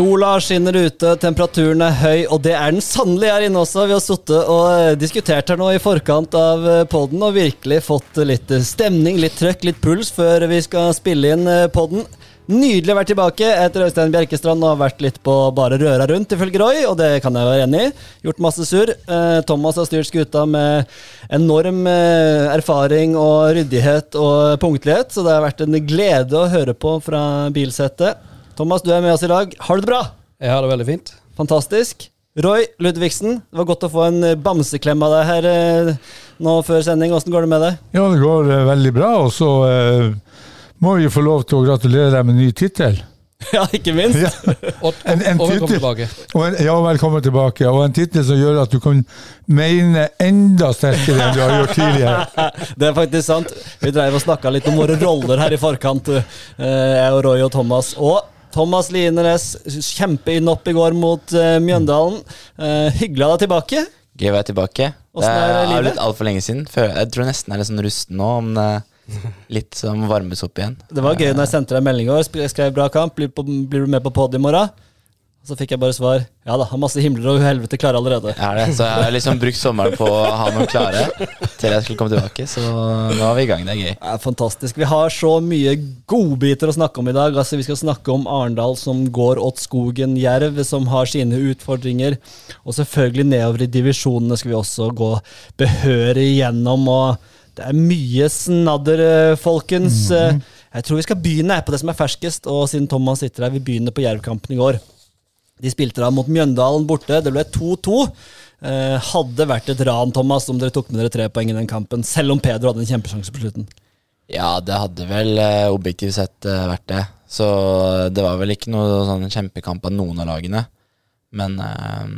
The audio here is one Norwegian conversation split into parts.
Sola skinner ute, temperaturen er høy, og det er den sannelig her inne også. Vi har sittet og eh, diskutert her nå i forkant av poden podden og virkelig fått litt eh, stemning, litt trøkk, litt puls før vi skal spille inn podden. Nydelig å være tilbake etter Øystein Bjerkestrand og har vært litt på bare røra rundt, ifølge Roy, og det kan jeg være enig i. Gjort masse surr. Thomas har styrt skuta med enorm erfaring og ryddighet og punktlighet, så det har vært en glede å høre på fra bilsettet. Thomas, du er med oss i dag. Har du det bra? Jeg har det veldig fint. Fantastisk. Roy Ludvigsen, det var godt å få en eh, bamseklem av deg her eh, nå før sending. Åssen går det med deg? Ja, det går uh, veldig bra. Og så eh, må vi få lov til å gratulere deg med ny tittel. Ja, ikke minst. Ja. og, en, en og velkommen tilbake. Og en, ja, velkommen tilbake. Og en tittel som gjør at du kan mene enda sterkere enn du har gjort tidligere. det er faktisk sant. Vi dreiv og snakka litt om våre roller her i forkant, jeg og Roy og Thomas. Og Thomas Lienes, kjempeinnhopp i går mot uh, Mjøndalen. Uh, hyggelig å ha deg tilbake. Gøy å være tilbake. det er, er blitt altfor lenge siden. Jeg tror nesten jeg er litt sånn rusten nå. om det Litt som varmes opp igjen. Det var gøy når jeg sendte deg melding i går. Skrev bra kamp. Blir, på, blir du med på pod i morgen? Så fikk jeg bare svar ja da, har masse himler og helvete klare allerede. Er det, Så jeg har liksom brukt sommeren på å ha noe klare til jeg skulle komme tilbake. Så nå er vi i gang. Det er gøy. Det er fantastisk. Vi har så mye godbiter å snakke om i dag. Altså, vi skal snakke om Arendal som går åt skogen, Jerv som har sine utfordringer. Og selvfølgelig nedover i divisjonene skal vi også gå behørig gjennom. og det er mye snadder, eh, folkens. Mm -hmm. Jeg tror vi skal begynne på det som er ferskest, og siden Thomas sitter her, vi begynner på Jerv-kampen i går. De spilte da mot Mjøndalen borte. Det ble 2-2. Eh, hadde vært et ran, Thomas, om dere tok med dere tre poeng i den kampen, selv om Pedro hadde en kjempesjanse på slutten. Ja, det hadde vel eh, objektivt sett eh, vært det. Så det var vel ikke noe sånn kjempekamp av noen av lagene. Men eh,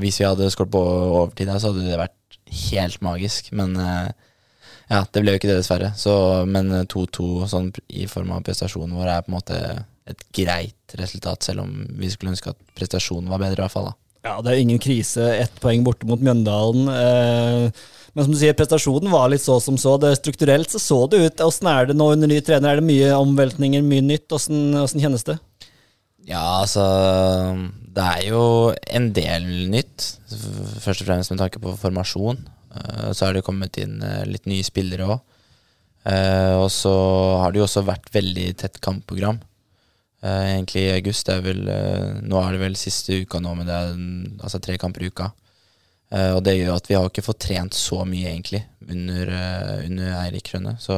hvis vi hadde skåret på overtid, så hadde det vært helt magisk. Men eh, ja, det ble jo ikke det, dessverre. Så, men 2-2 sånn i form av prestasjonen vår er på en måte et greit resultat, selv om vi skulle ønske at prestasjonen var bedre, i hvert fall. da. Ja, det er ingen krise. Ett poeng borte mot Mjøndalen. Eh, men som du sier, prestasjonen var litt så som så. Det Strukturelt så så det ut. Åssen er det nå under ny trener? Er det mye omveltninger, mye nytt? Åssen kjennes det? Ja, altså Det er jo en del nytt. Først og fremst med tanke på formasjon. Eh, så har det kommet inn eh, litt nye spillere òg. Og så har det jo også vært veldig tett kampprogram. Uh, egentlig i august. Er vel, uh, nå er det vel siste uka nå, men det er altså tre kamper i uka. Uh, og det gjør at vi har ikke fått trent så mye, egentlig, under, under Eirik Rønne. Så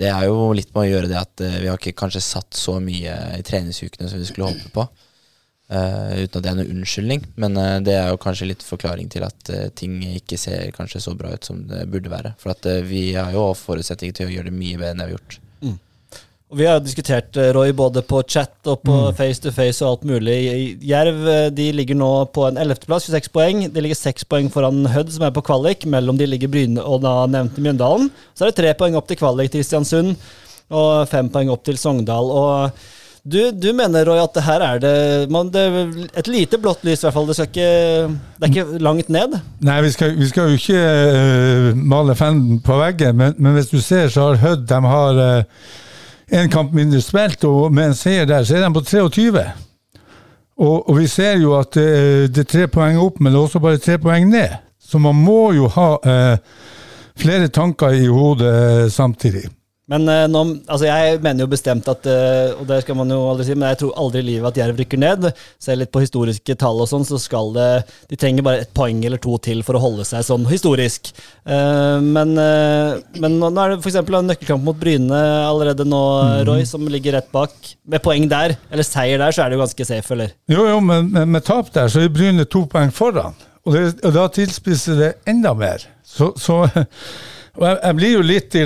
det er jo litt med å gjøre det at vi har ikke kanskje satt så mye i treningsukene som vi skulle håpe på. uten at det er noen unnskyldning, men det er jo kanskje litt forklaring til at ting ikke ser kanskje så bra ut som det burde være. For at vi har jo forutsetninger til å gjøre det mye bedre enn det vi har gjort. Og Vi har diskutert eh, Roy både på chat og på mm. face to face og alt mulig. Jerv eh, de ligger nå på en 11.-plass, 26 poeng. De ligger 6 poeng foran Hødd, som er på kvalik. Mellom de ligger Bryne og da nevnte Mjøndalen. Så er det tre poeng opp til kvalik til Kristiansund, og fem poeng opp til Sogndal. og du, du, mener Roy, at det her er det, man, det er et lite blått lys, i hvert fall. Det, ikke, det er ikke langt ned? Nei, vi skal, vi skal jo ikke uh, male fenden på veggen, men, men, hvis du ser, så har Hødd de har uh, en kamp mindre spilt, og med en seier der, så er de på 23. Og, og vi ser jo at eh, det, er tre poeng opp, men det er også bare tre poeng ned. Så man må jo ha eh, flere tanker i hodet eh, samtidig. Men uh, nå, altså jeg mener jo bestemt at uh, og det skal man jo aldri si, men jeg tror aldri i livet at Jerv rykker ned. Se litt på historiske tall og sånn, så skal det De trenger bare et poeng eller to til for å holde seg sånn historisk. Uh, men, men, nå er det f.eks. en nøkkelkamp mot Bryne allerede nå, mm. Roy, som ligger rett bak. Med poeng der, eller seier der, så er det jo ganske safe, eller? Jo, jo, men med, med tap der, så er Bryne to poeng foran. Og, det, og da tilspisser det enda mer. Så, så og jeg, jeg, blir jo litt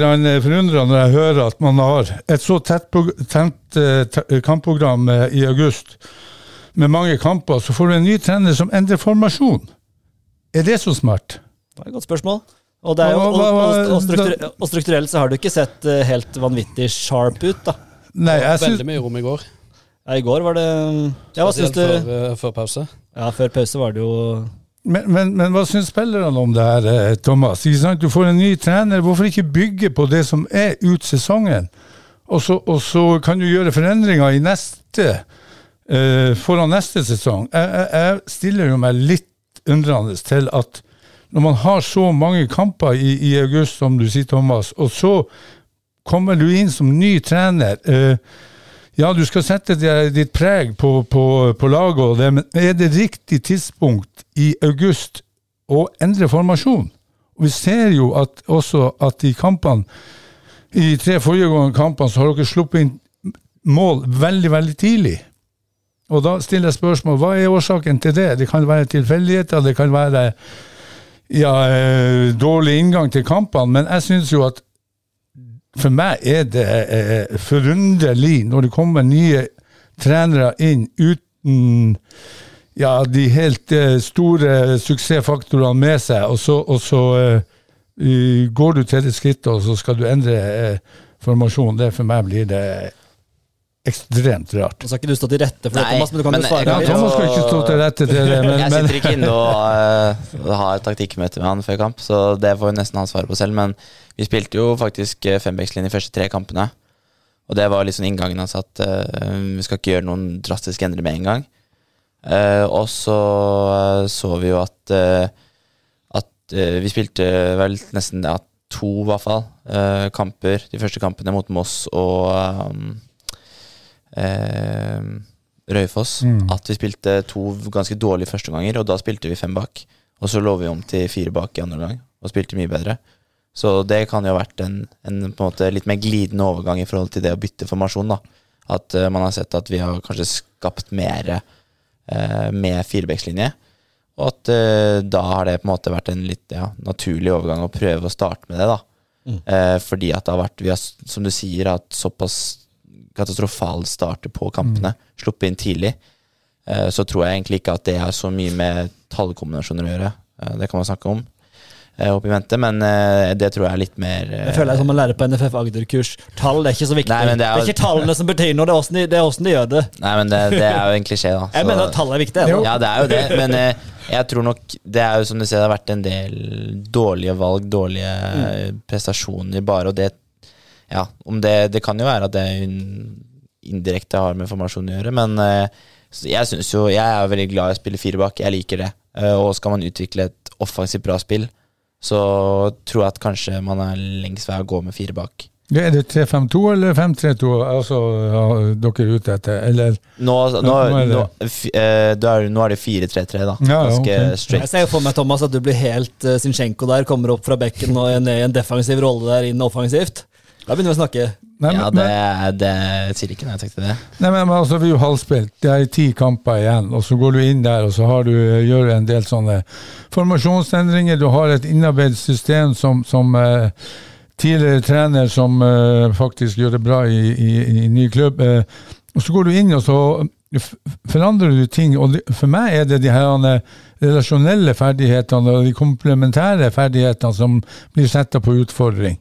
forundra når jeg hører at man har et så tett, tett uh, kampprogram uh, i august med mange kamper, så får du en ny trener som endrer formasjon. Er det så smart? Det er et godt spørsmål. Og, det er jo, og, og, og, struktur, og strukturelt så har du ikke sett eh, helt vanvittig sharp ut, da. Nei, jeg synes... Veldig mye rom i går. Ja, I går var det Ja, hva syns Spesielt du? Før, eh, før pause. Ja, Før pause var det jo men, men, men hva syns spillerne om det her, eh, Thomas? Du får en ny trener. Hvorfor ikke bygge på det som er ut sesongen? Og så, og så kan du gjøre forandringer i neste uh, foran neste sesong. Jeg, jeg, jeg stiller jo meg litt undrende til at når man har så mange kamper i, i august, som du sier, Thomas, og så kommer du inn som ny trener eh, ja, du skal sette ditt preg på, på, på laget, men er det riktig tidspunkt i august å endre formasjon? Vi ser jo at, også at i kampene, i tre forrige kampene, så har dere sluppet inn mål veldig, veldig tidlig. Og da stiller jeg spørsmål, hva er årsaken til det? Det kan være tilfeldigheter, det kan være ja, eh, dårlig inngang til kampene, men jeg syns jo at for meg er det eh, forunderlig når det kommer nye trenere inn uten ja, de helt eh, store suksessfaktorene med seg, og så, og så eh, eh, går du til det skrittet, og så skal du endre eh, formasjon. Det for meg blir det ekstremt rart. Nå skal ikke du stå til rette for det, Thomas, men du kan men jo svare. jeg Ja, Thomas skal ikke stå til rette til det, men, Jeg sitter ikke inne og uh, har taktikkmøte med han før kamp, så det får jo nesten han svare på selv. Men vi spilte jo faktisk eh, fembackslinje de første tre kampene. Og det var liksom inngangen hans at uh, vi skal ikke gjøre noen drastiske endringer med en gang. Uh, og så eh, så vi jo at eh, at eh, vi spilte vel nesten ja, to, i hvert fall, eh, kamper. De første kampene mot Moss og um, eh, Røyfoss. Mm. At vi spilte to ganske dårlige førsteganger, og da spilte vi fem bak. Og så lå vi om til fire bak i andre gang, og spilte mye bedre. Så det kan jo ha vært en, en på en måte litt mer glidende overgang i forhold til det å bytte formasjon. da At uh, man har sett at vi har kanskje skapt mer uh, med firebekslinje. Og at uh, da har det på en måte vært en litt ja, naturlig overgang å prøve å starte med det. da eh, Fordi at det har vært, vi har, som du sier, hatt såpass katastrofal start på kampene. Sluppet inn tidlig. Eh, så tror jeg egentlig ikke at det har så mye med tallkombinasjoner å gjøre. Eh, det kan man snakke om eh, opp i vente, men det tror jeg er litt mer Jeg føler er som å lære på NFF Agder-kurs. Tall er ikke så viktig. Nei, det, det, det er er ikke tallene som betyr noe, det er åssen de, er de gjør det. Nei, men det, det er jo en klisjé, da. Jeg mener at tall er viktig. Ja, det er jo det, men jeg tror nok Det er jo som du ser, det har vært en del dårlige valg, dårlige mm. prestasjoner bare, og det Ja, om det Det kan jo være at det indirekte har med formasjon å gjøre, men eh, jeg synes jo Jeg er veldig glad i å spille fire bak, jeg liker det. Eh, og skal man utvikle et offensivt bra spill, så tror jeg at kanskje man er lengst vei å gå med fire bak. er det 3-5-2 eller 5-3-2 altså, ja, dere er ute etter? Eller Nå, nå, nå er det- nå, eh, er, nå er det 4-3-3, da. Ja, ja, Ganske ok. straight. Jeg ser for meg Thomas, at du blir helt uh, Zinchenko der, kommer opp fra bekken og er ned i en defensiv rolle der inn offensivt. Da begynner vi å snakke. Nei, Ja, det, det jeg sier ikke noe jeg tenkte det. Nei, men men altså, Vi er jo halvspilt. Det er ti kamper igjen. og Så går du inn der og så har du, gjør en del sånne formasjonsendringer. Du har et innarbeidet system som, som eh, tidligere trener som eh, faktisk gjør det bra i, i, i ny klubb. Eh, og Så går du inn og så forandrer du ting. og For meg er det de her eh, relasjonelle ferdighetene og de komplementære ferdighetene som blir satt på utfordring.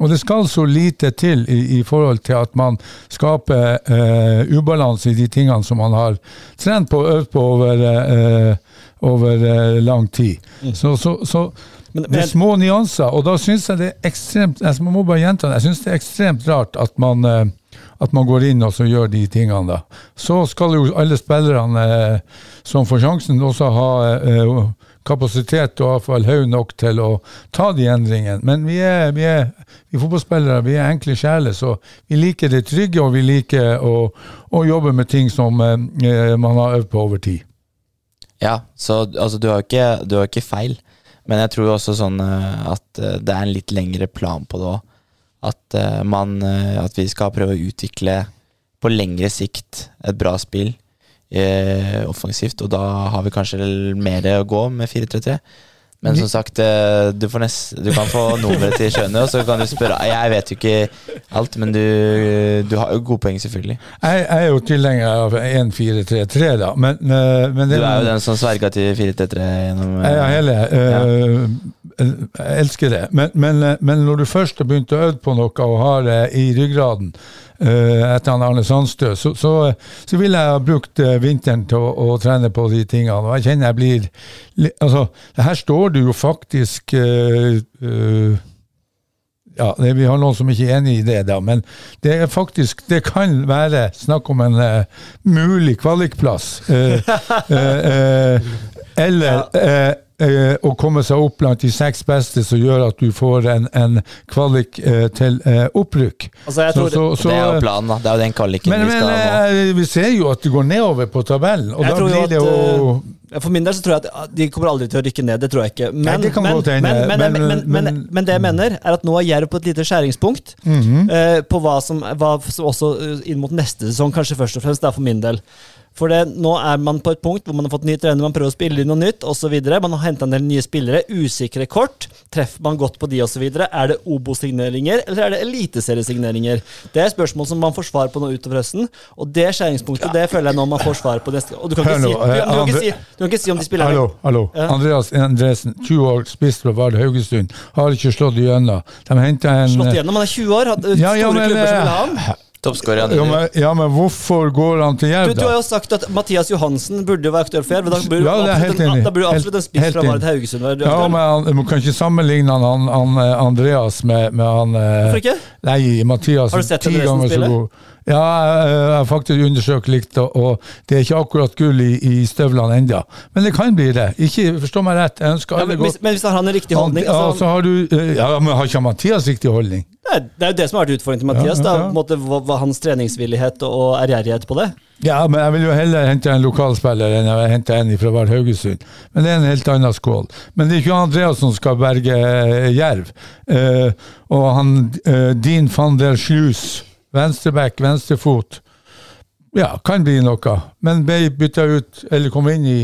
Og det skal så lite til i, i forhold til at man skaper eh, ubalanse i de tingene som man har trent på og øvd på over, eh, over eh, lang tid. Så, så, så Men, det er små nyanser, og da syns jeg det er ekstremt jeg må bare gjenta det, jeg synes det er ekstremt rart at man, eh, at man går inn og så gjør de tingene. da. Så skal jo alle spillerne eh, som får sjansen, også ha eh, kapasitet og iallfall haug nok til å ta de endringene. Men vi er, vi er vi fotballspillere vi er enkle sjeler, så vi liker det trygge, og vi liker å, å jobbe med ting som eh, man har øvd på over tid. Ja, så altså, du har ikke, ikke feil. Men jeg tror også sånn eh, at eh, det er en litt lengre plan på det òg. At, eh, man, at vi skal prøve å utvikle på lengre sikt et bra spill eh, offensivt. Og da har vi kanskje mer å gå med 4-3-3. Men som sagt, eh, du, får nest, du kan få nummeret til Skjønne, og så kan du spørre Jeg vet jo ikke alt, men du, du har jo gode poeng, selvfølgelig. Jeg, jeg er jo tilhenger av 1-4-3-3, da, men, men det, Du er jo den som sverga til 4-3-3 gjennom Ja, Ja. hele. eh, jeg elsker det. Men, men, eh, men når du først har begynt å øve på noe og har det i ryggraden eh, etter han Arne Sandstø, så, så, så ville jeg ha brukt eh, vinteren til å, å trene på de tingene. Og jeg kjenner jeg blir Altså, her står du jo faktisk uh, eh, ja, det, Vi har noen som ikke er enig i det, da, men det er faktisk Det kan være snakk om en uh, mulig kvalikplass. Eh, eh, eh, eller eh, eh, å komme seg opp blant de seks beste, som gjør at du får en, en kvalik eh, til eh, opprykk. Altså, jeg tror, det er jo planen, da. Det er jo den kvaliken men, vi men skal ha nå. eh, vi ser jo at det går nedover på tabellen, og Jeg da blir det jo For min del så tror jeg at ah, de kommer aldri til å rykke ned, det tror jeg ikke. Men, Nei, det kan men, men, men, men, men- men, men, men- men det jeg mener, er at nå er Jerv på et lite skjæringspunkt mm -hmm. uh, på hva som, hva som også eh, inn mot neste sesong, kanskje først og fremst, det er for min del. For det, nå er man på et punkt hvor man har fått ny trener, man prøver å spille inn noe nytt osv. Man har henta en del nye spillere, usikre kort. Treffer man godt på de osv.? Er det Obo-signeringer, eller er det eliteseriesigneringer? Det er spørsmål som man får svar på nå utover høsten, og det skjæringspunktet det føler jeg nå man får svar på neste Og du kan ikke, si, du, du, eh, kan ikke si, du kan ikke si om de spiller Hallo, hallo. Ja. Andreas Endresen, 20 år, spiss fra Vard Haugesund, har ikke slått igjennom. De henta en slått igjennom. Han er 20 år, hadde Ja, ja, store men, klubber som ville ha eh, ham. Toppskårer ja, men, ja, men hvorfor går han til Du, da? du har jo sagt at Mathias Johansen burde jo være aktør for Jerv. Da burde Ja, det er helt absolutt en- enig. da burde absolutt en spiss fra. Marit Haugesund være Ja, men han, Man kan ikke sammenligne han, han, han eh, Andreas med, med han eh, Hvorfor ikke? Nei, Mathias. Har du sett ti ganger så spille? god. Ja, jeg, har faktisk undersøkt litt, og, det er ikke akkurat gull i, i støvlene ennå. Men det kan bli det. Ikke forstå meg rett, jeg ønsker Ja, men, godt. men hvis han har en riktig holdning ja, altså, så har du, eh, ja, men har ikke Mathias riktig holdning? er, det er jo det som har vært utfordringen til Mathias. Ja, ja, Da, hva, hva hans treningsvillighet og ærgjerrighet på det. Ja, men jeg vil jo heller hente en lokalspiller enn jeg hente en fra Vard Haugesund. Men det er en helt annen skål. Men det er ikke Andreas som skal berge eh, Jerv. Eh, og han eh, Dean van der Sluis, venstreback, venstrefot. Ja, kan bli noe. Men ble bytta ut, eller kom inn i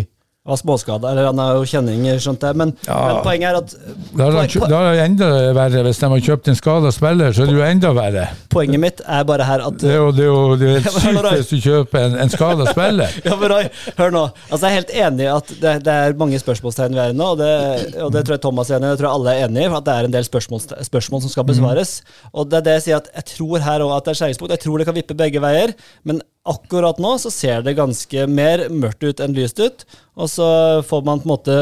Var småskada, eller han har jo kjenning, skjønte jeg. Men, Ja. men poenget er at Da er det enda verre. Hvis de har kjøpt en skada spiller, så er det jo enda verre. Poenget mitt er bare her at Det er jo, det er jo det er helt sykt hvis du kjøper en, en skada spiller. Ja, men Roy, hør nå. Altså, jeg er helt enig i at det, det er mange spørsmålstegn vi er i nå, og det, og det tror jeg Thomas er enig i. Det tror jeg alle er enig i, at det er en del spørsmål, spørsmål som skal besvares. Og det er det jeg sier at jeg tror her òg at det er skjæringspunkt. Jeg tror det kan vippe begge veier, men akkurat nå så ser det ganske mer mørkt ut enn lyst ut. Og så får man på en måte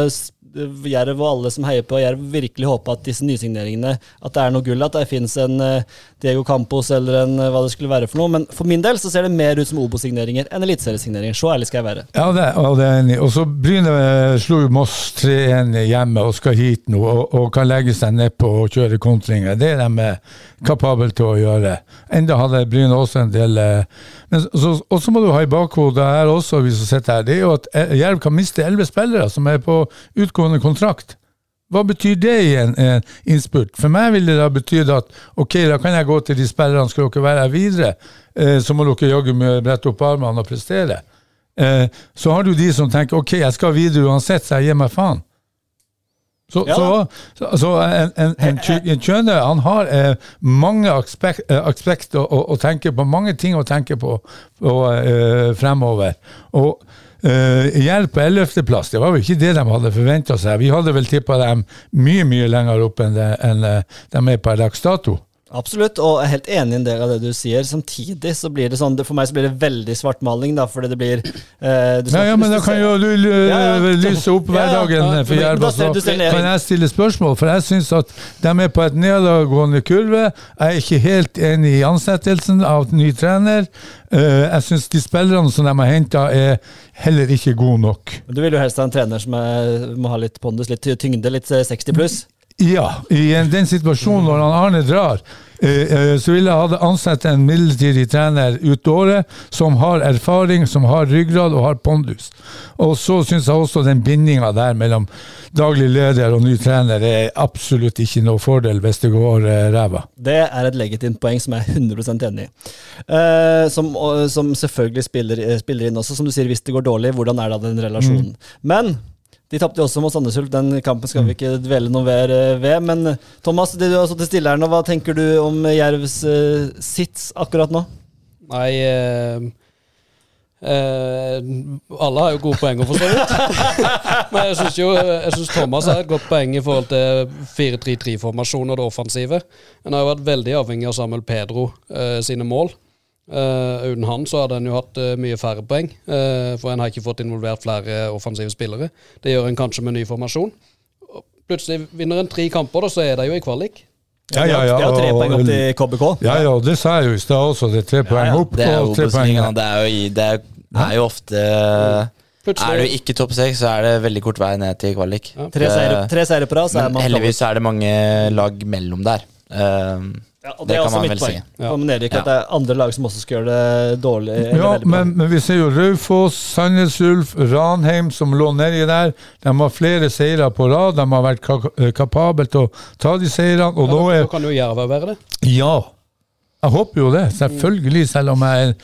Jerv og alle som heier på Jerv, virkelig håpe at disse nysigneringene At det er noe gull, at det fins en eh, Diego Campos eller en eh, hva det skulle være for noe. Men for min del så ser det mer ut som Obo-signeringer enn eliteseriesigneringer. Så ærlig skal jeg være. Ja, det, og det er enig. Og så Bryne eh, slo jo Moss 3-1 hjemme og skal hit nå, og, og kan legge seg nedpå og kjøre kontringer. Det er de kapable til å gjøre. Enda hadde Bryne også en del Men så, må du ha i bakhodet her også, vi som sitter her, det er jo at Jerv kan miste elleve spillere som er på utgående kontrakt. Hva betyr det i en, en innspurt? For meg ville det ha betydd at ok, da kan jeg gå til de spillerne, skal dere være her videre, eh, så må dere jaggu brette opp armene og prestere. Eh, så har du de som tenker ok, jeg skal videre uansett, så jeg gir meg faen. Så, Ja. så, så, en, en, en, en Kjøne han har eh, mange aspekt, eh, aspekt å, å, å tenke på, mange ting å tenke på, på eh, fremover. Og eh, Jerv på 11.-plass, det var vel ikke det de hadde forventa seg. Vi hadde vel tippa dem mye mye lenger opp enn, det, enn eh, de er per dags dato. Absolutt, og jeg er helt enig i en del av det du sier. Samtidig så blir det sånn, for meg så blir det veldig svartmaling, da, fordi det blir eh, du Ja, snakker- ja, men da kan jo du Ja, ja. lyse opp hverdagen Ja, for Jerv, så kan jeg stille spørsmål. For jeg syns at de er på et nedadgående kurve. Jeg er ikke helt enig i ansettelsen av ny trener. Eh, Jeg syns de spillerne som de har henta, er heller ikke gode nok. Du vil jo helst ha en trener som er, må ha litt pondus, litt tyngde, litt eh, 60 pluss. Ja, i den situasjonen når Arne drar, eh, eh, så ville jeg ha ansatt en midlertidig trener ut året som har erfaring, som har ryggrad og har pondus. Og så syns jeg også den bindinga der mellom daglig leder og ny trener er absolutt ikke noe fordel hvis det går eh, ræva. Det er et legitimt poeng som jeg er 100% enig i. Som, som selvfølgelig spiller, spiller inn også, som du sier, hvis det går dårlig, hvordan er da den relasjonen? Men de tapte jo også mot Sandnes Ulf, den kampen skal vi ikke dvele noe mer eh, ved. Men eh, Thomas, det du har sittet stille her nå, hva tenker du om Jervs uh, sits akkurat nå? Nei, uh, uh, alle har jo gode poenger, for så vidt. Men jeg syns jo jeg synes Thomas har et godt poeng i forhold til 4-3-3-formasjon og det offensive. Han har jo vært veldig avhengig av Samuel Pedro eh, sine mål. Eh, uten han så hadde han jo hatt uh, mye færre poeng, uh, for en har ikke fått involvert flere offensive spillere. Det gjør en kanskje med ny formasjon. Og Plutselig vinner en tre kamper, da, så er det jo i kvalik. Ja, ja, ja. Det er tre poeng opp til KBK. Ja, ja, det sa jeg jo i stad også. Det er tre poeng ja. opp Det er tre poeng Det er jo, det er, er jo ofte Er du ikke topp seks, så er det veldig kort vei ned til kvalik. Ja. Tre seire, på rad, så er man heldigvis er det mange lag mellom der. Um, Ja, og det det er kan også mitt poeng. si. Ja. Nedrykk, Ja. at det er andre lag som også skal gjøre det dårlig. eller Ja, men, men vi ser jo Raufoss, Sandnes Ulf, Ranheim som lå nedi der. De har flere seire på rad. De har vært ka eh, kapable til å ta de seirene. Og nå da, er kan jo Jerv være det. Ja. Jeg håper jo det, selvfølgelig, selv om jeg er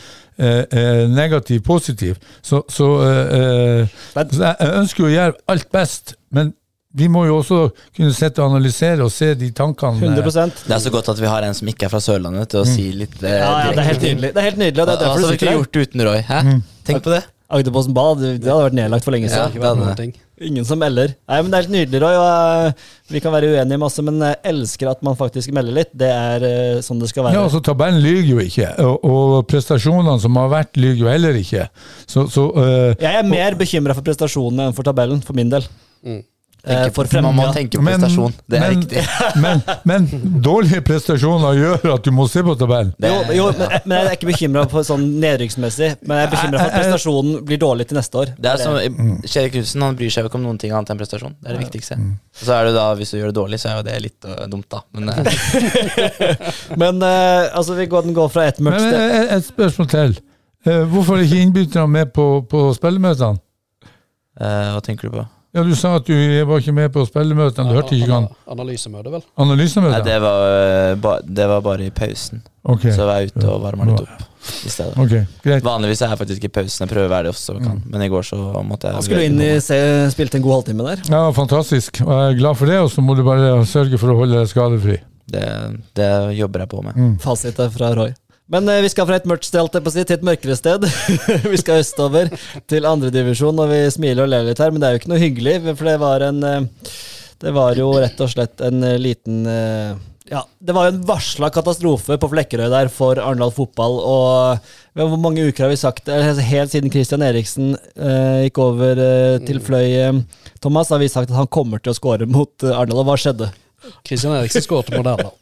eh, eh, negativ positiv. Så, så, eh, eh, så jeg jeg ønsker jo å gjøre alt best, men vi må jo også kunne sitte og analysere og se de tankene. eh, 100% det er så godt at vi har en som ikke er fra Sørlandet, til å si litt eh, ja, ja, det er helt nydelig. Det er helt nydelig, og det er Hva derfor hadde du vi sitter ikke her. gjort det uten Roy? Hæ? Mm. Tenk på det. Agderposten Bad, det hadde vært nedlagt for lenge Ja, siden. det hadde det. Ingen som melder. Nei, men Det er helt nydelig, Roy. Og, eh, vi kan være uenige masse, men jeg elsker at man faktisk melder litt. Det er eh, sånn det skal være. Ja, altså Tabellen lyver jo ikke, og, og prestasjonene som har vært, lyver jo heller ikke. Så, så uh, Jeg er mer bekymra for prestasjonene enn for tabellen, for min del. Mm. Eh, for Man må tenke på prestasjon. Det er men, riktig. Men, men dårlige prestasjoner gjør at du må se på tabellen. Det, Jo, jo, men, men jeg er ikke bekymra sånn nedrykksmessig. Men jeg er bekymra for at prestasjonen blir dårlig til neste år. det er som Kjell Knutsen han bryr seg jo ikke om noen ting annet enn prestasjon. Det er det viktigste. Og så er det da, hvis du gjør det dårlig, så er jo det litt dumt, da. Men eh, Men eh, altså, vi går, den går fra ett mørkt sted et, et spørsmål til. Eh, Hvorfor er ikke innbytterne med på, på spillemøtene? eh, hva tenker du på? Ja, Du sa at du var ikke med på spillemøtet. Du hørte ikke hva Analysemøte, vel. Analysemøte? Nei, det var, øh, det var bare i pausen. Ok, Så var jeg ute og varma litt opp i stedet. ok, greit. Vanligvis er jeg faktisk i pausen. Jeg prøver å være det også, kan. men i går så måtte jeg Han skulle inn i se, spilte en god halvtime der. Ja, Fantastisk. Og Jeg er glad for det, og så må du bare sørge for å holde deg skadefri. det, det jobber jeg på med. Fasiten fra Roy. Men eh, vi skal fra et mørkt sted til et mørkere sted. vi skal østover til andredivisjon, og vi smiler og ler litt her, men det er jo ikke noe hyggelig. For det var en eh, Det var jo rett og slett en eh, liten Ja, det var jo en varsla katastrofe på Flekkerøy der for Arendal fotball. Og hvor mange uker har vi sagt det? Altså, Helt siden Christian Eriksen gikk over til Fløy, eh, Thomas, har vi sagt at han kommer til å skåre mot Arendal. Og hva skjedde? Kristian Eriksen skåret mot Arendal.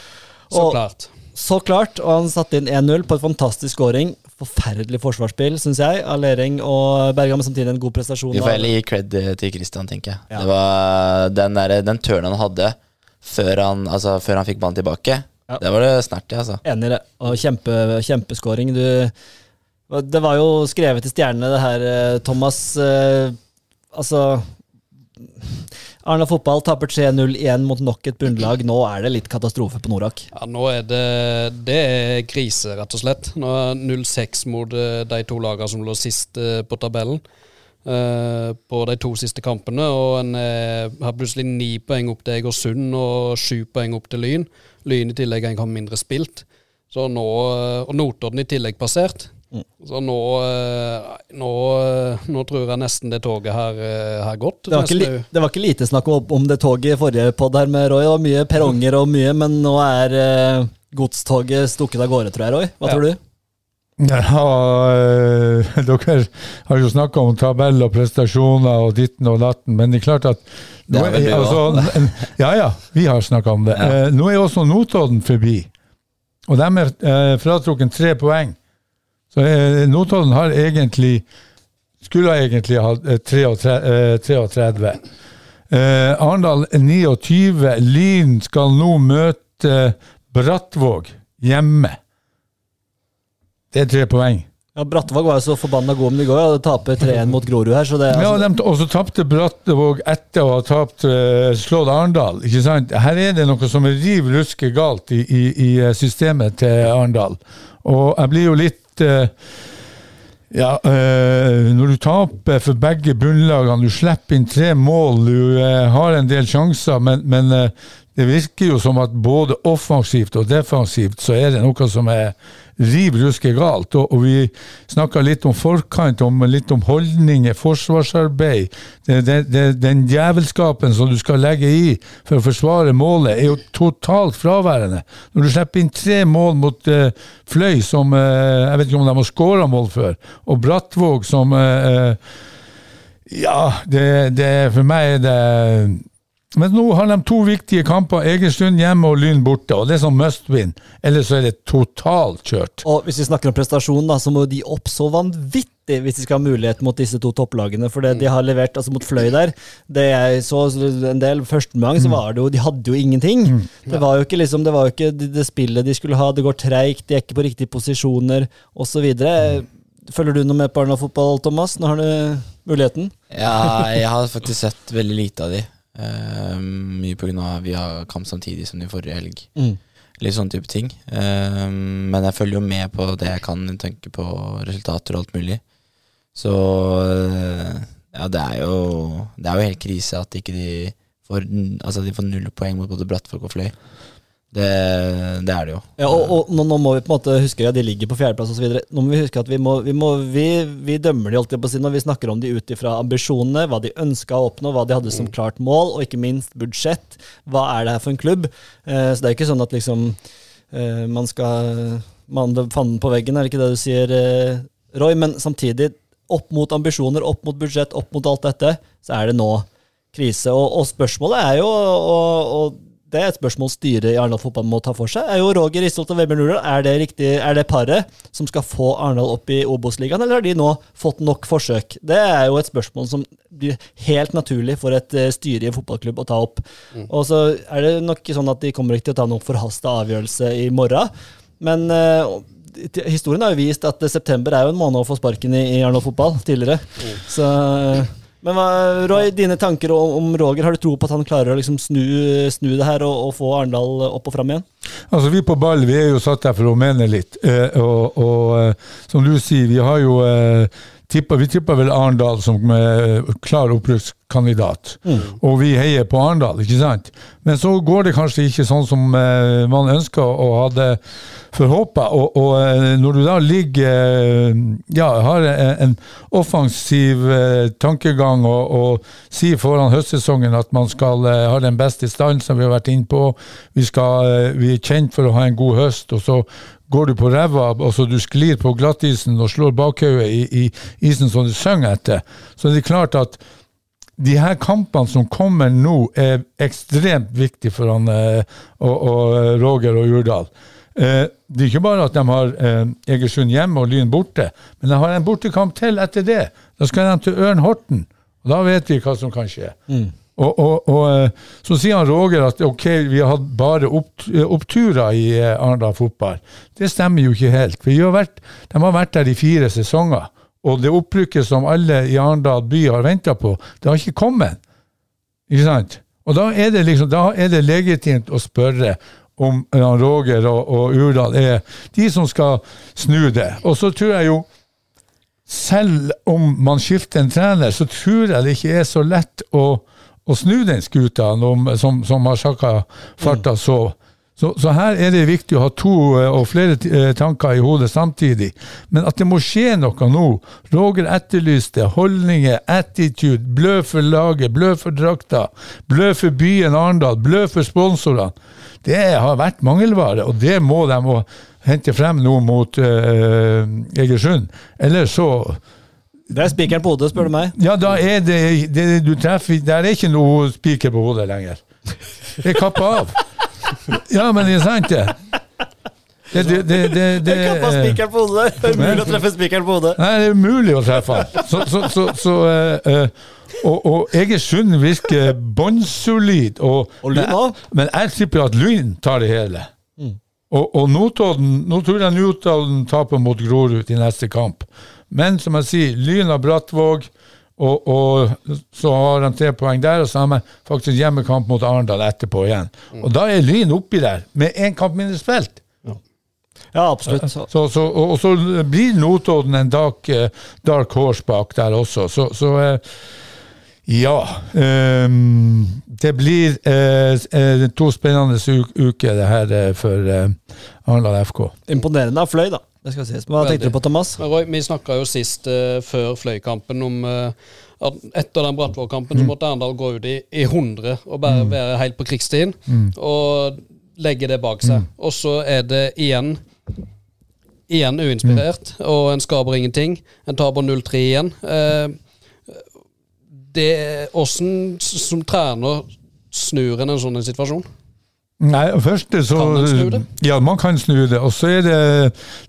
Så Og- klart. Så klart, og han satte inn 1-0 på et fantastisk scoring. Forferdelig forsvarsspill, syns jeg, av Lering og Bergam, men samtidig en god prestasjon. Vi får heller gi cred til Christian, tenker jeg. Ja. Det var den, der, den turnen han hadde før han, altså, før han fikk ballen tilbake. Ja. Det var det snertig, altså. Enig i det. Og kjempe, kjempeskåring. Du Det var jo skrevet i stjernene, det her, eh, Thomas. Eh, altså Arna fotball taper 3-0 igjen mot nok et bunnlag. Nå er det litt katastrofe på Norak. Ja, nå er det Det er krise, rett og slett. Nå er 0-6 mot eh, de to lagene som lå sist eh, på tabellen. eh, på de to siste kampene, og en har plutselig ni poeng opp til Egersund og sju poeng opp til Lyn. Lyn i tillegg en kamp mindre spilt. Så nå, og Notodden i tillegg passert. Så nå, eh, nå, eh, nå tror jeg nesten det toget har, eh, har gått. Det var, ikke, li- det var ikke lite snakk om, om det toget i forrige pod her med Roy. Det var mye perronger og mye, men nå er eh, godstoget stukket av gårde, tror jeg, Roy. Hva Ja. tror du? Ja, øh, dere har jo snakka om tabell og prestasjoner og ditten og datten, men det er klart at Det har vel altså, Ja ja, vi har snakka om det. Ja. Eh, nå er også Notodden forbi, og de er eh, fratrukket tre poeng. Så eh, Notodden har egentlig skulle egentlig eh, 33. eh, 33. Eh, Arendal er 29. Lyn skal nå møte Brattvåg hjemme. Det er tre poeng. Ja, Brattvåg var jo så forbanna god, om det går Ja. og taper 3-1 mot Grorud her, så det altså... Ja, Og så tapte Brattvåg etter å ha tapt, eh, slått Arendal. ikke sant? Her er det noe som er riv ruske galt i, i, i systemet til Arendal. Og jeg blir jo litt eh, ja, eh, Når du taper for begge bunnlagene, du slipper inn tre mål, du eh, har en del sjanser, men, men eh, det virker jo som at både offensivt og defensivt så er det noe som er riv ruske galt. Og, og vi snakka litt om forkant, om, litt om holdninger, forsvarsarbeid. Det, det, det, den djevelskapen som du skal legge i for å forsvare målet, er jo totalt fraværende. Når du slipper inn tre mål mot uh, Fløy, som uh, jeg vet ikke om de har skåra mål før, og Brattvåg som uh, Ja, det, for meg er det men nå har de to viktige kamper. Egersund hjemme og Lyn borte. og Det er sånn must win. Ellers så er det totalt kjørt. Og Hvis vi snakker om prestasjon, da, så må de opp så vanvittig hvis de skal ha mulighet mot disse to topplagene. For det de har levert altså mot Fløy der Det jeg så en del første gang, så var det jo De hadde jo ingenting. Det var jo ikke liksom, det var jo ikke det, spillet de skulle ha. Det går treigt, de er ikke på riktige posisjoner osv. Følger du noe med på Arendal-fotball, Thomas? Nå har du muligheten. Ja, jeg har faktisk sett veldig lite av de. Uh, mye pga. vi har kamp samtidig som i forrige helg. Mm. Litt sånne type ting. Uh, men jeg følger jo med på det jeg kan tenke på resultater og alt mulig. Så uh, ja, det er jo Det er jo helt krise at ikke de får Altså de får null poeng mot både Brattfolk og Fløy. Det, det, er det jo. Ja, og, og nå, nå, må vi på en måte huske at de ligger på fjerdeplass osv. Nå må vi huske at vi, må, vi, må, vi, vi dømmer de alltid på siden, når vi snakker om de ut ifra ambisjonene, hva de ønska å oppnå, hva de hadde som klart mål, og ikke minst budsjett. Hva er det her for en klubb? Eh, så det er ikke sånn at liksom eh, man skal manne fanden på veggen, er det ikke det du sier, eh, Roy? Men samtidig, opp mot ambisjoner, opp mot budsjett, opp mot alt dette, så er det nå krise. Og, og spørsmålet er jo og, og det er et spørsmål styret i Arendal fotball må ta for seg. Er jo Roger Risholt og Vebjørn Urdal er det riktig, er det paret som skal få Arendal opp i Obos-ligaen, eller har de nå fått nok forsøk? Det er jo et spørsmål som blir helt naturlig for et eh, styre i en fotballklubb å ta opp. Mm. Og så er det nok sånn at de kommer ikke til å ta noen forhasta avgjørelse i morgen, men uh, historien har jo vist at september er jo en måned å få sparken i, i Arendal fotball tidligere. Mm. Så uh, men Roy, dine tanker om, Roger, har du tro på at han klarer å liksom snu, snu, det her og, og, få Arendal opp og fram igjen? Altså Vi på ball vi er jo satt der for å mene litt. Eh, og, og eh, som du sier, vi har jo eh, tippa, vi tipper vel Arendal som eh, klar opprykkskandidat. Mm. Og vi heier på Arendal, ikke sant? Men så går det kanskje ikke sånn som eh, man ønska og hadde forhåpa. Og, og, eh, når du da ligger Ja, har en offensiv tankegang og, og sier foran høstsesongen at man skal ha den beste stand som vi har vært inne på, vi, skal, vi er kjent for å ha en god høst, og så går du på ræva og så du sklir på glattisen og slår bakhodet i, i, isen som du synger etter, så er det klart at de her kampene som kommer nå, er ekstremt viktige for han og, og Roger og Urdal. Eh, det er ikke bare at de har eh, Egersund hjemme og Lyn borte, men de har en bortekamp til etter det. Da skal de til Ørn Horten, og da vet vi hva som kan skje. Mm. Og, og, og, eh, Så sier han Roger at ok, vi har hatt bare opp, oppturer i Arendal fotball. Det stemmer jo ikke helt. har vært, De har vært der i fire sesonger. Og det opprykket som alle i Arendal by har venta på, det har ikke kommet. Ikke sant? Og da er det, liksom, da er det legitimt å spørre om Roger og, og Urdal er de som skal snu det. Og så tror jeg jo selv om man skifter en trener, så tror jeg det ikke er så lett å, å snu den skuta som, som har sakka farta så så, så, her er det viktig å ha to eh, og flere eh, tanker i hodet samtidig. Men at det må skje noe nå. Roger etterlyste holdninger, attitude, blø for laget, blø for drakta, blø for byen Arendal, blø for sponsorene. Det har vært mangelvare, og det må de hente frem nå mot uh, Egersund. Eller så det er spikeren på hodet, spør du meg. Ja, da er det, det du treffer Der er ikke noe spiker på hodet lenger. Det er kappa av. Ja, men det er sant, det. Det, det, det, det, det Kappa spikeren på hodet. Det er umulig å treffe spikeren på hodet. Nei, det er umulig å treffe han. Så, så, så, så uh, og, og Egersund virker bånnsolid. Og, og Lyn òg. Men jeg tipper at Lyn tar det hele. Mm. Og, og Notodden Nå tror jeg Notodden taper mot Grorud i neste kamp. Men som jeg sier, Lyn av Brattvåg. Og, og, så har de tre poeng der, og så har de faktisk hjemmekamp mot Arendal etterpå igjen. Og da er Lyn oppi der, med én kamp mindre spilt. Ja, absolutt. Så, så, og, og, så blir Notodden en dark, dark horse bak der også. Så, så eh, Ja. Um, det blir eh, eh, to spennende uker det her eh, for uh, Arendal FK. Imponerende av Fløy, da. Det skal ses. Hva tenkte du på, Thomas? Roy, vi snakka jo sist uh, før Fløy-kampen om uh, at etter den Brattvåg-kampen så måtte Arendal gå ut i, i 100 og bare være helt på krigsstien og legge det bak seg. Og så er det igjen Igjen uinspirert, og en skaper ingenting. En taper 0-3 igjen. Eh, det Åssen som trener snur en en sånn situasjon? Nei, først så Kan man snu det? Ja, man kan snu det. Og så er det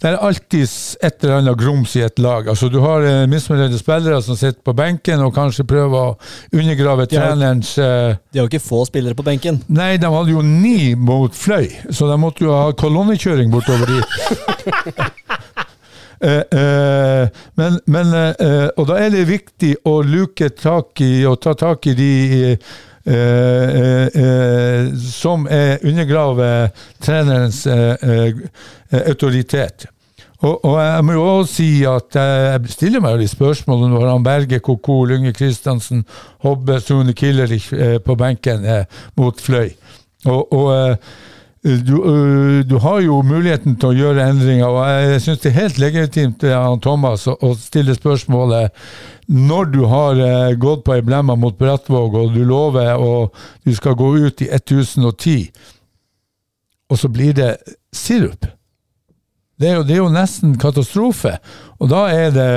Det er alltid et eller annet grums i et lag. Altså, Du har eh, misfornøyde spillere som sitter på benken og kanskje prøver å undergrave Ja. trenerens eh, De har jo ikke få spillere på benken. Nei, de hadde jo ni mot Fløy, så de måtte jo ha kolonnekjøring bortover dit. Eh, eh, men, men eh, Og da er det viktig å luke tak i og ta tak i de eh, eh, eh, som er undergraver trenerens eh, eh, autoritet. Og, og jeg må jo også si at jeg stiller meg de litt spørsmål når han Berge, Koko, Lunge Kristiansen, Hobbe, Sune Killerich eh, på benken eh, mot Fløy. Og, og eh, du, øh, du har jo muligheten til å gjøre endringer, og jeg syns det er helt legitimt han Thomas å, stille spørsmålet når du har eh, gått på ei blemma mot Brattvåg, og du lover og du skal gå ut i 1010, og så blir det sirup. Det er, jo, det er jo nesten katastrofe. Og da er det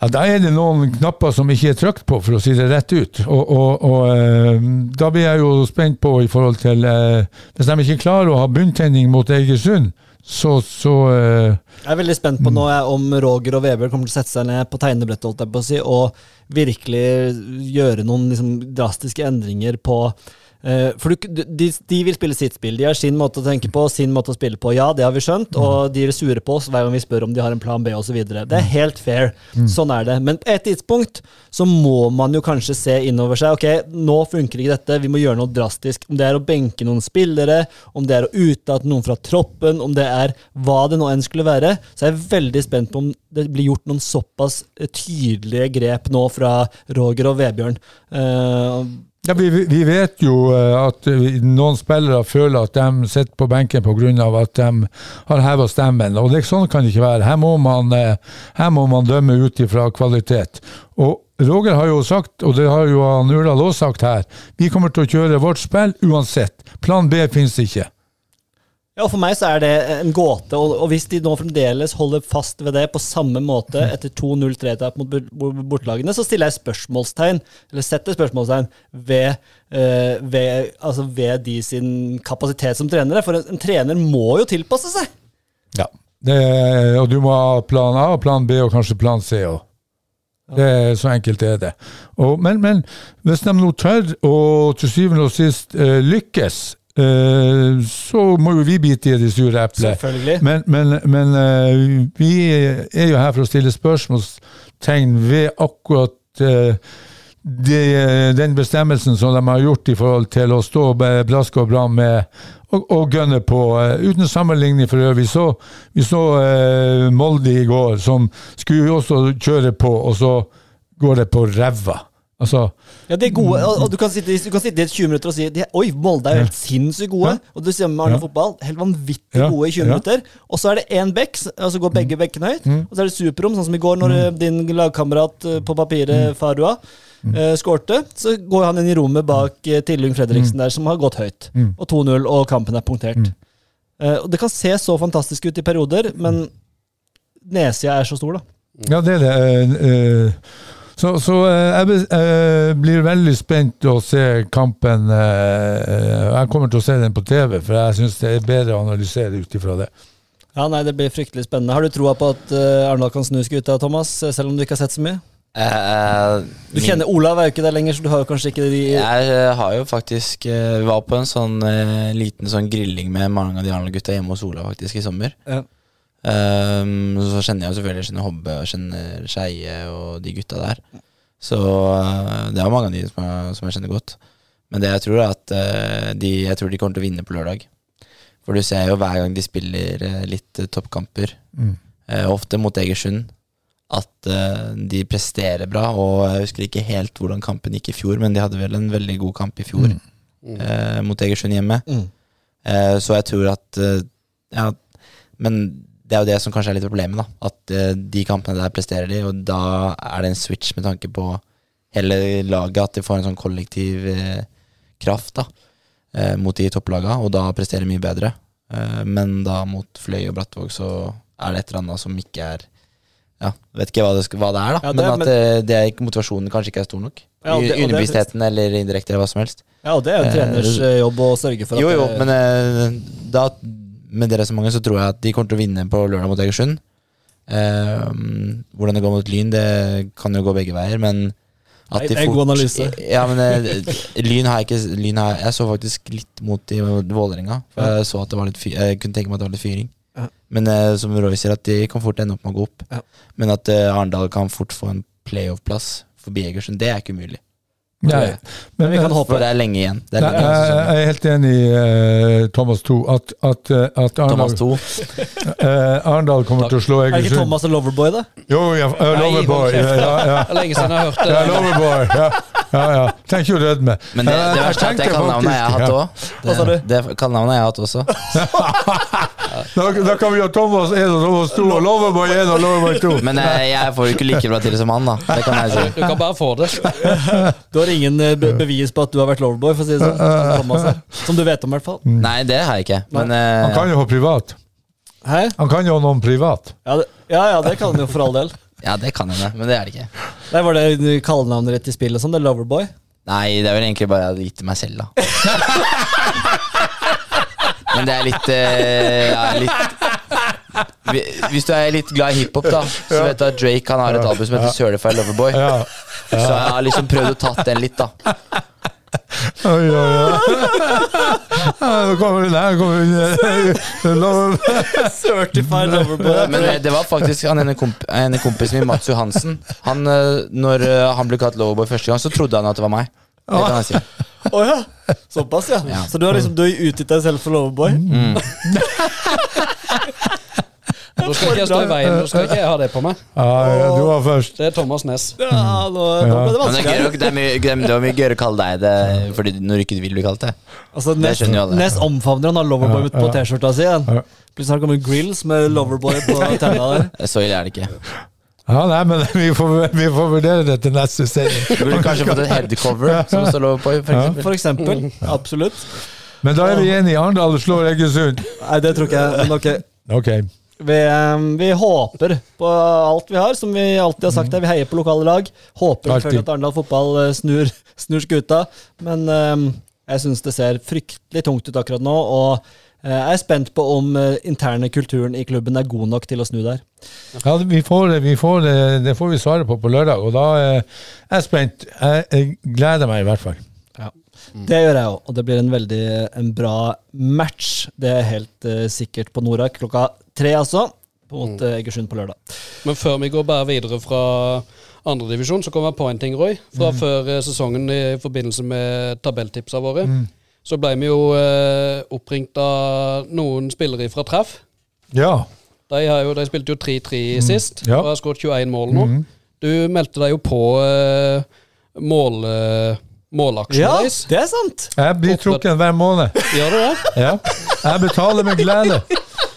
ja, Da er det noen knapper som ikke er trykt på, for å si det rett ut. Og, og, og eh, da blir jeg jo spent på i forhold til eh, Hvis de ikke klarer å ha bunntenning mot Egersund, så, så eh, Jeg er veldig spent på nå om Roger og Weber kommer til å sette seg ned på tegnebrettet holdt jeg på å si, og virkelig gjøre noen liksom, drastiske endringer på For du, de, de vil spille sitt spill. De har sin måte å tenke på, sin måte å spille på. Ja, det har vi skjønt, og de er sure på oss hver gang vi spør om de har en plan B osv. Det er helt fair. Sånn er det. Men på et tidspunkt så må man jo kanskje se innover seg. Ok, nå funker ikke dette, vi må gjøre noe drastisk. Om det er å benke noen spillere, om det er å utelate noen fra troppen, om det er hva det nå enn skulle være, så er jeg veldig spent på om det blir gjort noen såpass eh, tydelige grep nå fra Roger og Vebjørn. Eh, ja, vi, vi vet jo eh, at noen spillere føler at de sitter på benken pga. at de har heva stemmen. og det, Sånn kan det ikke være. Her må man, eh, her må man dømme ut ifra kvalitet. Og Roger har jo sagt, og det har jo Urdal også sagt her, vi kommer til å kjøre vårt spill uansett. Plan B finnes ikke. Ja, For meg så er det en gåte, og, og hvis de nå fremdeles holder fast ved det på samme måte etter 2-0-3-tap mot bort- bort- bortelagene, så stiller jeg spørsmålstegn, eller setter spørsmålstegn, ved, eh, ved, altså ved de sin kapasitet som trenere. For en, en trener må jo tilpasse seg! Ja. Det, og du må ha plan A, og plan B og kanskje plan C òg. Det er Så enkelt er det. Og, men, men hvis de nå tør å til syvende og sist uh, lykkes, eh, så må jo vi bite i det sure eplet. Men, men, men uh, vi er jo her for å stille spørsmålstegn ved akkurat uh, de, den bestemmelsen som de har gjort i forhold til å stå blask og bram med og, og gønne på. eh, uten sammenligning for øvrig. Så, vi så eh, Molde i går, som skulle jo også kjøre på, og så går det på ræva. Altså, Ja, de er gode, og, og du, kan sitte, du kan sitte i et 20 minutter og si de, Oi, Molde er jo helt sinnssykt gode. Ja. Og du ser med Arne Ja. fotball, helt vanvittig gode i 20 ja. minutter. Og så er det én bekk, og så går begge bekkene høyt. Og så er det superrom, sånn som i går, når mm. din lagkamerat eh, på papiret, Farua, uh, skårte. Så går han inn i rommet bak uh, Tillung Fredriksen der, som har gått høyt. Og 2-0, og kampen er punktert. Uh, og det kan se så fantastisk ut i perioder, men nedsida er så stor, da. Ja, det er det. Uh, eh, Så, så eh, jeg be- eh, blir veldig spent å se kampen. eh, Jeg kommer til å se den på TV, for jeg syns det er bedre å analysere ut ifra det. Ja, nei, Det blir fryktelig spennende. Har du troa på at uh, Arendal kan snu skuta, Thomas, selv om du ikke har sett så mye? Uh, Du min- kjenner Olav er jo ikke der lenger, så du har jo kanskje ikke de Jeg har jo faktisk Vi var på en sånn uh, liten sånn grilling med mange av de andre gutta hjemme hos Olav faktisk i sommer. Ja. Ehm, så kjenner jeg jo selvfølgelig kjenner Hobbe og kjenner Skeie og de gutta der. Så uh, det er mange av de som jeg, som jeg kjenner godt. Men det jeg tror er at uh, de, jeg tror de kommer til å vinne på lørdag. For du ser jo hver gang de spiller eh, litt toppkamper, Mm. eh, ofte mot Egersund, at de presterer bra. Og jeg husker ikke helt hvordan kampen gikk i fjor, men de hadde vel en veldig god kamp i fjor eh, mot Egersund hjemme. Mm. Eh, så jeg tror at Ja, men det er jo det som kanskje er litt problemet, da. At eh, de kampene der presterer de, og da er det en switch med tanke på hele laget, at de får en sånn kollektiv eh, kraft da eh, mot de topplaga, og da presterer de mye bedre. Men da mot Fløy og Brattvåg så er det et eller annet som ikke er Ja, vet ikke hva det, hva det er, da. Ja, det- men at men- det er ikke, motivasjonen kanskje ikke er stor nok. Ja, det- er Underbevisstheten eller indirekte eller hva som helst. Ja, og det er jo treners jobb å sørge for at Jo, jo, men da, med det resonnementet så tror jeg at de kommer til å vinne på lørdag mot Egersund. Eh, hvordan det går mot Lyn, det kan jo gå begge veier, men at Nei, de det er en god analyse. Ja, men eh, Lyn har jeg ikke Lyn har, Jeg så faktisk litt mot i Vålerenga, for jeg så at det var litt fyr, Jeg kunne tenke meg at det var litt fyring. Ja. Men eh, som Roy sier, at de kan fort ende opp med å gå opp. Ja. Men at eh, Arendal kan fort få en playoff-plass forbi Egersund, det er ikke umulig. Nei, Men vi kan håpe. det er lenge igjen. Det er Nei, lenge igjen jeg, er helt enig i eh, Thomas 2. At, at, eh, at Thomas Arendal, 2. eh, Arendal kommer til å slå Er ikke Thomas en Loverboy, da? Jo, ja, uh, Loverboy. Ja, ja. Lenge siden jeg har hørt det. Ja, Loverboy. Ja, ja, ja. Trenger jo rødme. Men det, det verste er at det kan navnet jeg har hatt òg. Det, Det, kan navnet jeg har hatt også. Da, da kan vi ha Thomas 1 og Thomas 2 og Loverboy 1 og Loverboy 2. Men eh, jeg får jo ikke like bra til som han, da. Det kan jeg si. Du kan bare få det. Du har ingen eh, bevis på at du har vært Loverboy, for å si det sånn. som du vet om, i hvert fall. Nei, det har jeg ikke. Men Han eh, kan jo ha privat. Hæ? Han kan jo ha noen privat. Ja, det, ja, ja, det kan han jo for all del. ja, det kan hende. Men det er det ikke. Nei, Var det kallenavnet ditt i spillet sånn? Det er Loverboy? Nei, det er vel egentlig bare jeg hadde gitt til meg selv, da. Men det er litt, eh, ja, litt Hvis du er litt glad i hiphop, da, så vet du at Drake han har et album som heter Certified Loverboy. Så jeg har liksom prøvd å tatt den litt, da. Oi, oi, oi. Nå kommer hun der. Kommer hun eh, Certified Loverboy. Men det- det var faktisk han ene, komp ene kompisen min, Mats Johansen. Han, eh, når eh, han ble kalt Loverboy første gang, så trodde han at det var meg. Det kan jeg si. Å ja. Såpass, ja. Ja. Så du har liksom Du har utgitt deg selv for Loverboy? Nå skal ikke jeg stå i veien. Nå skal ikke jeg ha det på meg. Ja, ja, du var først. Det er Thomas Næss. Ja, nå, nå ble det Men det, er vanskelig. gøy, det, er mye, det er- var mye gøyere å kalle deg det fordi når du ikke vil bli kalt det. Altså, Det Nest, jo alle. Nest omfavner han har Loverboy på T-skjorta si. Plutselig har det kommet grills med Loverboy på tenna der. Så ille er det ikke. Ja, nei, men vi får, vi får vurdere det til neste serie. Du burde kanskje fått et headcover som det står Loverboy, for eksempel. For eksempel. Absolutt. Men da er vi enige. Arendal slår Egersund. Nei, det tror ikke jeg. Men ok. okay. Vi, eh, vi håper på alt vi har, som vi alltid har sagt her. Vi heier på lokale lag. Håper selvfølgelig at Arendal fotball eh, snur, snur skuta. Men um, jeg syns det ser fryktelig tungt ut akkurat nå. Og jeg er spent på om eh, interne kulturen i klubben er god nok til å snu der. Ja, vi får, vi får, det- det får vi svare på på lørdag, og da er jeg spent. Jeg, jeg gleder meg i hvert fall. Det gjør jeg òg, og det blir en veldig en bra match. Det er helt uh, sikkert på Norak klokka tre, altså. Mot uh, Egersund på lørdag. Men før vi går bare videre fra andredivisjon, så kommer jeg på en ting, Roy. Fra før eh, sesongen i forbindelse med tabelltipsa våre. Så ble vi jo eh, oppringt av noen spillere fra Treff. Ja. De, har jo, de spilte jo 3-3 sist, Ja. og har skåret 21 mål nå. Du meldte deg jo på eh, mål, eh, målaksjen Ja, deres. det er sant! Jeg blir trukket hver måned. Gjør du det? Ja. Jeg betaler med glede.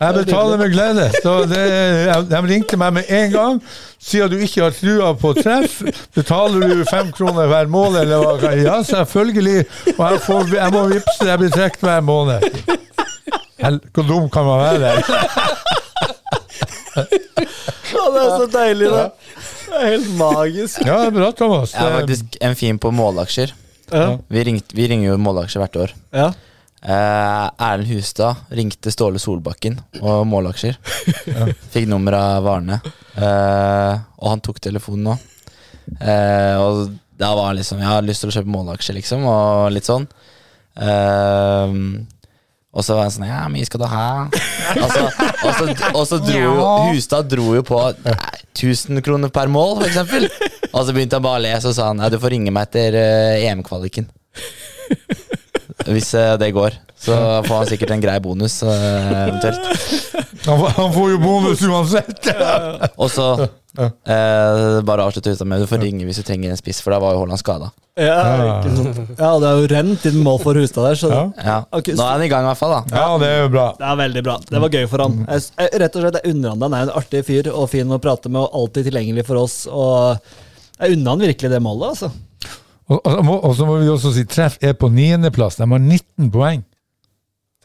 Jeg betaler med glede. Så det, de ringte meg med en gang. Siden du ikke har trua på treff, betaler du fem kroner hver måned? Eller hva? Ja, selvfølgelig. Og jeg, får, jeg må vippse, jeg blir trukket hver måned. Hvor dum kan man være? Ja, det er så deilig, det. Det er helt magisk. Ja, det er bra, Thomas. Jeg er faktisk en fin på målaksjer. Ja. Vi, ringt, vi ringer jo målaksjer hvert år. ja. Eh, Erlend Hustad ringte Ståle Solbakken og målaksjer. Fikk nummer av Varne. Eh, og han tok telefonen nå. Eh, og da var han liksom Jeg har lyst til å kjøpe målaksjer, liksom, og litt sånn. Eh, og så var han sånn Ja, hvor mye skal du ha? Og så, og så, og så dro jo Hustad dro jo på nei, 1000 kroner per mål, for eksempel. Og så begynte han bare å le, så sa han ja, du får ringe meg etter eh, EM-kvaliken. Hvis eh, det går. Så får han sikkert en grei bonus, eh, eventuelt. Han, får- han får jo bonus uansett! Og så eh, bare avslutte ut med Du får ringe hvis du trenger en spiss, for da var jo Haaland skada. Ja, ja, det er jo rent inn mål for Hustad der, så Ja. okay, Ok, Nå er han i gang, i hvert fall. da Ja, det er jo bra. det er veldig bra. Det var gøy for han. Jeg, rett og slett, jeg unner han det. Han er en artig fyr og fin å prate med, og alltid tilgjengelig for oss. Og jeg unner han virkelig det målet, altså. Og, og, og så må vi også si treff er på niendeplass. De har 19 poeng.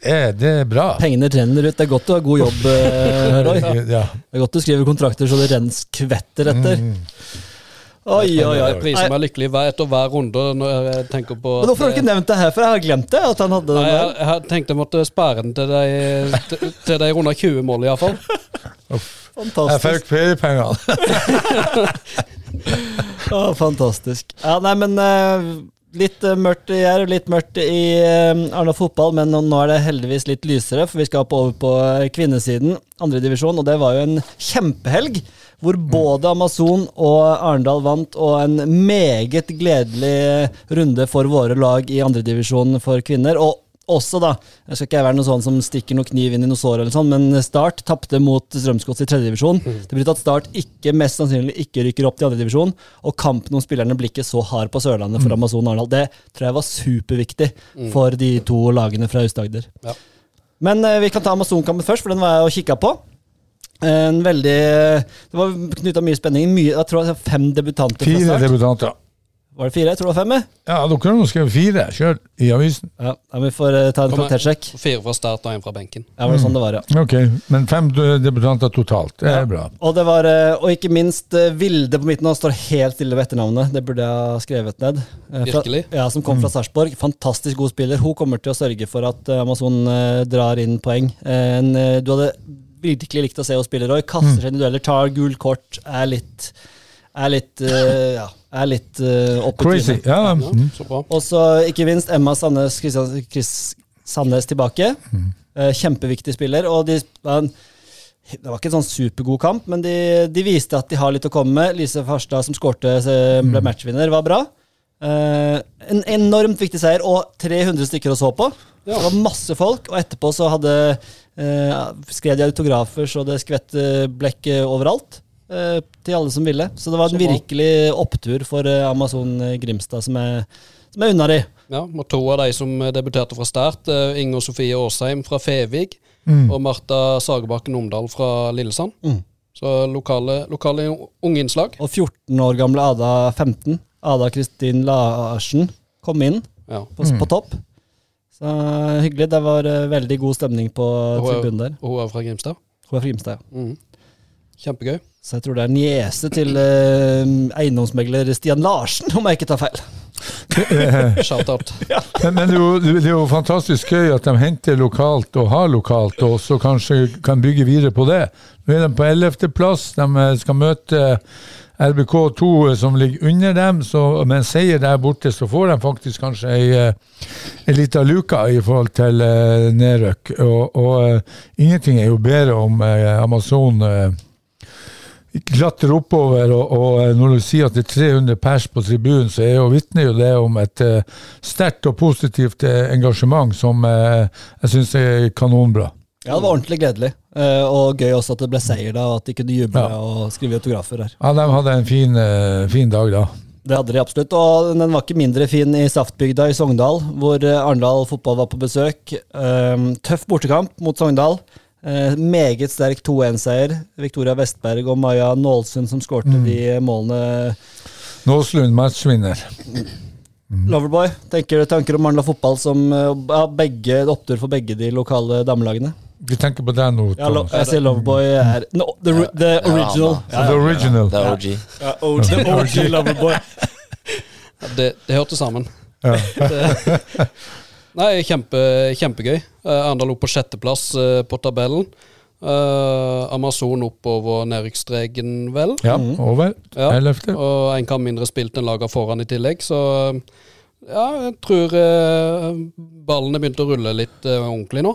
Det er, det er bra. Pengene renner ut. Det er godt du har god jobb, eh, Roy. Ja. Det er godt du skriver kontrakter så det renner skvetter etter. Oi, oi, oi. Jeg priser meg lykkelig hver, etter hver runde når jeg tenker på Men hvorfor har du ikke nevnt det her? For jeg har glemt det. At han hadde den Nei, jeg, der. jeg hadde tenkt jeg måtte spare den til de, til, til de runder 20 mål, iallfall. Jeg Fantastisk. fikk feriepengene. Å, fantastisk. Ja, nei, men uh, litt mørkt i Jerv, litt mørkt i uh, Arna fotball, men nå, er det heldigvis litt lysere, for vi skal opp over på eh, kvinnesiden, andredivisjon, og det var jo en kjempehelg. Hvor både Amazon og Arendal vant, og en meget gledelig runde for våre lag i andredivisjon for kvinner. Og også, da, jeg skal ikke være noen sånn som stikker noe kniv inn i noe sår, eller sånn, men Start tapte mot Strømsgodset i tredjedivisjon. Det betyr at Start ikke, mest sannsynlig ikke rykker opp til andredivisjon, og kampen om spillerne blir ikke så hard på Sørlandet for Amazon Arendal. Det tror jeg var superviktig for de to lagene fra Aust-Agder. Ja. Men eh, vi kan ta Amazon-kampen først, for den var jeg og kikka på. En veldig Det var knytta mye spenning. Mye, jeg tror det var fem debutanter Fire debutanter, debutanter. Var det fire? Jeg tror det var fem. jeg. Ja, dere har nå skrevet fire sjøl i avisen. Ja, ja, Vi får eh, ta en kvalitetssjekk. Fire fra start og én fra benken. Ja, var det sånn det var, ja. Ok, men fem debutanter totalt. Det er bra. Og, det var, eh, og ikke minst eh, Vilde på midten. Han står helt stille ved etternavnet. Det burde jeg ha skrevet ned. Eh, Fra, Virkelig? ja, Som kom fra Sarpsborg. Fantastisk god spiller. Hun kommer til å sørge for at eh, Amazon eh, drar inn poeng. Eh, En, eh, du hadde virkelig likt å se henne spille, Roy. Kaster seg inn i dueller, tar gul kort, er litt Er litt eh, Ja, er litt uh, opp i Crazy. trynet. Ja, Ja, mm. Og så ikke minst Emma Sandnes, Chris Sandnes tilbake. Eh, kjempeviktig spiller. Og de, det var ikke en sånn supergod kamp, men de, de viste at de har litt å komme med. Lise Farstad, som skårte, eh, ble matchvinner, var bra. Eh, en enormt viktig seier, og 300 stykker å så på. Det var masse folk, og etterpå så hadde skred de autografer så det skvett eh, blekk eh, overalt. Eh, til alle som ville. Så det var en virkelig opptur for eh, Amazon eh, Grimstad, som er, som er unna de. Ja, og to av de som debuterte fra start, Inger Sofie Aasheim fra Fevig Mm. og Marta Sagebakken Omdal fra Lillesand. Mm. Så lokale, lokale unge innslag. Og 14 år gamle Ada 15, Ada Kristin Larsen, kom inn Ja. på, på topp. Så hyggelig. Det var veldig god stemning på tribunen der. Og hun er fra Grimstad. Hun er fra Grimstad, ja. Mhm. Kjempegøy. Så jeg tror det er niese til eh, eiendomsmegler Stian Larsen, om jeg ikke tar feil. Shout-out. Men, men det, er jo, det er jo fantastisk gøy at de henter lokalt og har lokalt, og så kanskje kan bygge videre på det. Nå er de på 11.-plass. De eh, skal møte RBK2 som ligger under dem, så med en seier der borte så får de faktisk kanskje ei, eh, ei lita luke i forhold til eh, nedrykk. Og, og eh, ingenting er jo bedre om eh, Amazon eh, klatrer oppover, og, og eh, når du sier at det er 300 pers på tribunen, så er jo, vitner jo det om et uh, sterkt og positivt eh, engasjement som uh, jeg syns er kanonbra. Ja, det var ordentlig gledelig. Uh, og gøy også at det ble seier, da, og at de kunne juble Ja. og skrive autografer her. Ja, De hadde en fin, fin dag da. Det hadde de absolutt. Og den var ikke mindre fin i Saftbygda i Sogndal, hvor Arendal fotball var på besøk. Tøff bortekamp mot Sogndal. Eh, meget sterk 2-1-seier. Victoria Vestberg og Maja Nålsund som skårte de målene. Nåslund matchvinner. Loverboy, tenker du tanker om Arendal fotball som eh, ja, begge, opptur for begge de lokale damelagene? Vi tenker på deg nå. Ja, lo, jeg sier Loverboy er no, the, the original. The original. Er OG. Ja, OG, the OG Loverboy. Det, det hørte sammen. Ja. Nei, kjempe, kjempegøy. Uh, Arendal opp på sjetteplass eh, på tabellen. Uh, Amazon oppover nedrykksstreken, vel. ja, over. Ja. Og en kamp mindre spilt enn laga foran i tillegg, så ja, jeg tror uh, ballene begynte å rulle litt uh, ordentlig nå.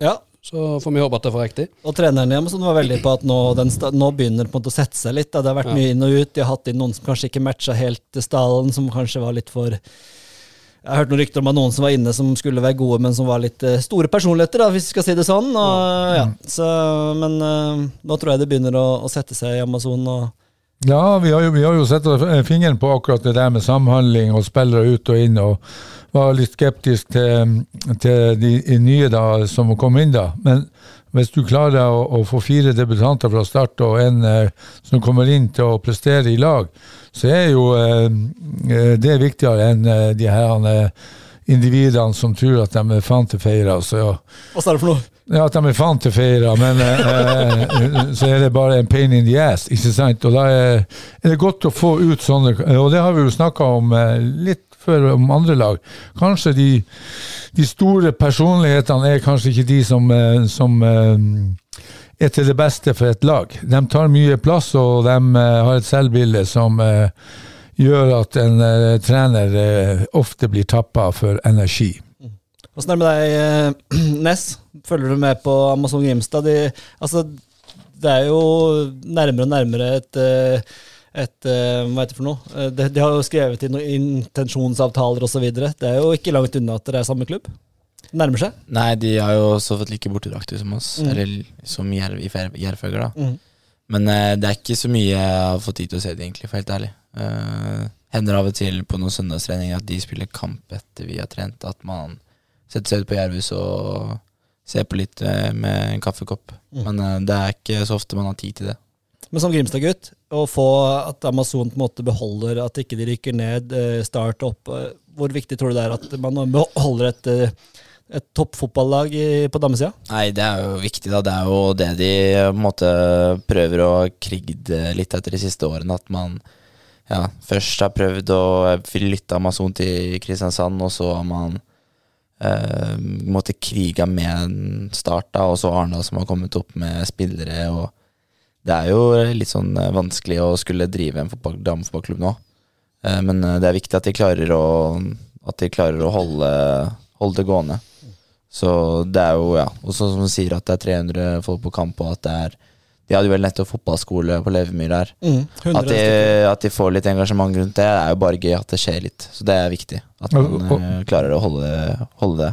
Ja, Så får vi håpe at det får riktig. Og treneren hjemme som var veldig på at nå, den, sta- nå begynner det på en måte å sette seg litt. Da. Det har vært Ja. mye inn og ut. De har hatt inn noen som kanskje ikke matcha helt stallen, som kanskje var litt for Jeg har hørt noen rykter om at noen som var inne som skulle være gode, men som var litt eh, store personligheter, da, hvis vi skal si det sånn. Og, ja. Så, men eh, nå tror jeg det begynner å, å sette seg i Amazon. Og Ja, vi har jo, vi har jo sett fingeren på akkurat det der med samhandling og spillere ut og inn, og var litt skeptisk til, til de nye da, som kom inn da. Men hvis du klarer å, å få fire debutanter fra start og en eh, som kommer inn til å prestere i lag, så er jo eh, eh, det viktigere enn eh, de her eh, individene som tror at de er faen til feira. Ja. Hva sa du for noe? Ja, at de er faen til feira, men eh, eh, så er det bare en pain in the ass, ikke sant? Og da er, er det godt å få ut sånne Og det har vi jo snakka om litt før om andre lag. Kanskje de, de store personlighetene er kanskje ikke de som, eh, som eh, er til det beste for et lag. De tar mye plass, og de eh, har et selvbilde som gjør at en trener ofte blir tappa for energi. Åssen er det med deg, Ness? Følger du med på Amazon Grimstad? De, altså, det er jo nærmere og nærmere et, et eh, Hva heter det for noe? Eh, De, de har jo skrevet inn noen intensjonsavtaler osv. Det er jo ikke langt unna at dere er samme klubb. Det Nærmer seg. Nei, de har jo også fått like bortedrakter som oss. Mm. Eller som jerv, fer- da. Mm. Men uh, det er ikke så mye jeg har fått tid til å se det, egentlig, for helt ærlig. Uh, hender av og til på noen søndagstreninger at de spiller kamp etter vi har trent. At man setter seg ut på Jervhus og ser på litt uh, med en kaffekopp. Mm. Men det er ikke så ofte man har tid til det. Men som Grimstad-gutt, å få at Amazon på en måte beholder at ikke de rykker ned, eh, start opp eh, Hvor viktig tror du det er at man beholder et, eh, et toppfotballag på damesida? Nei, det er jo viktig, da. Det er jo det de måte prøver å krigde litt etter de siste årene. At man ja, først har prøvd å flytte Amazon til Kristiansand, og så har man eh, måtte kriga med start, da, og så Arendal som har kommet opp med spillere. og Det er jo litt sånn eh, vanskelig å skulle drive en fotball, damefotballklubb nå. Eh, men eh, det er viktig at de klarer å, at de klarer å holde, holde det gående. Så det er jo, ja. Og sånn som du sier, at det er 300 folk på kamp, og at det er De hadde vel nettopp fotballskole på Levemyr der. Mm, At de, at de får litt engasjement rundt det, er jo bare gøy at det skjer litt. Så det er viktig. At man klarer å holde, holde det.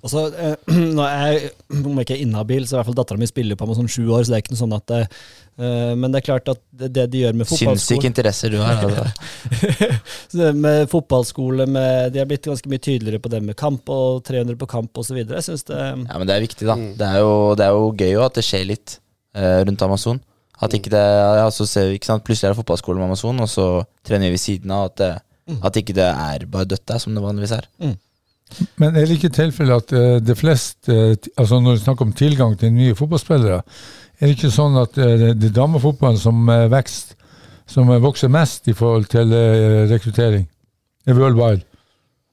Og så, eh, nå er jeg, Om jeg ikke er inhabil, så i hvert fall dattera mi spiller på Amazon sju år, så det er ikke noe sånn at det, eh, Men det er klart at det, det de gjør med Sinnssyke fotballskole interesser du har. Altså. Så det Med fotballskole med, De har blitt ganske mye tydeligere på det med kamp og 300 på kamp osv. Jeg syns det Ja, men det er viktig, da. Det, er jo, det er jo gøy jo at det skjer litt eh, rundt Amazon. At ikke det altså, ser vi, ikke sant? Plutselig er det fotballskole med Amazon, og så trener vi ved siden av. At, det, at ikke det er bare dødt der, som det vanligvis er. Men er det ikke tilfellet at eh, det fleste, eh, altså når vi snakker om tilgang til nye fotballspillere, er det ikke sånn at eh, det, det er damefotballen som vekst, som vokser mest i forhold til rekruttering? Det er worldwide.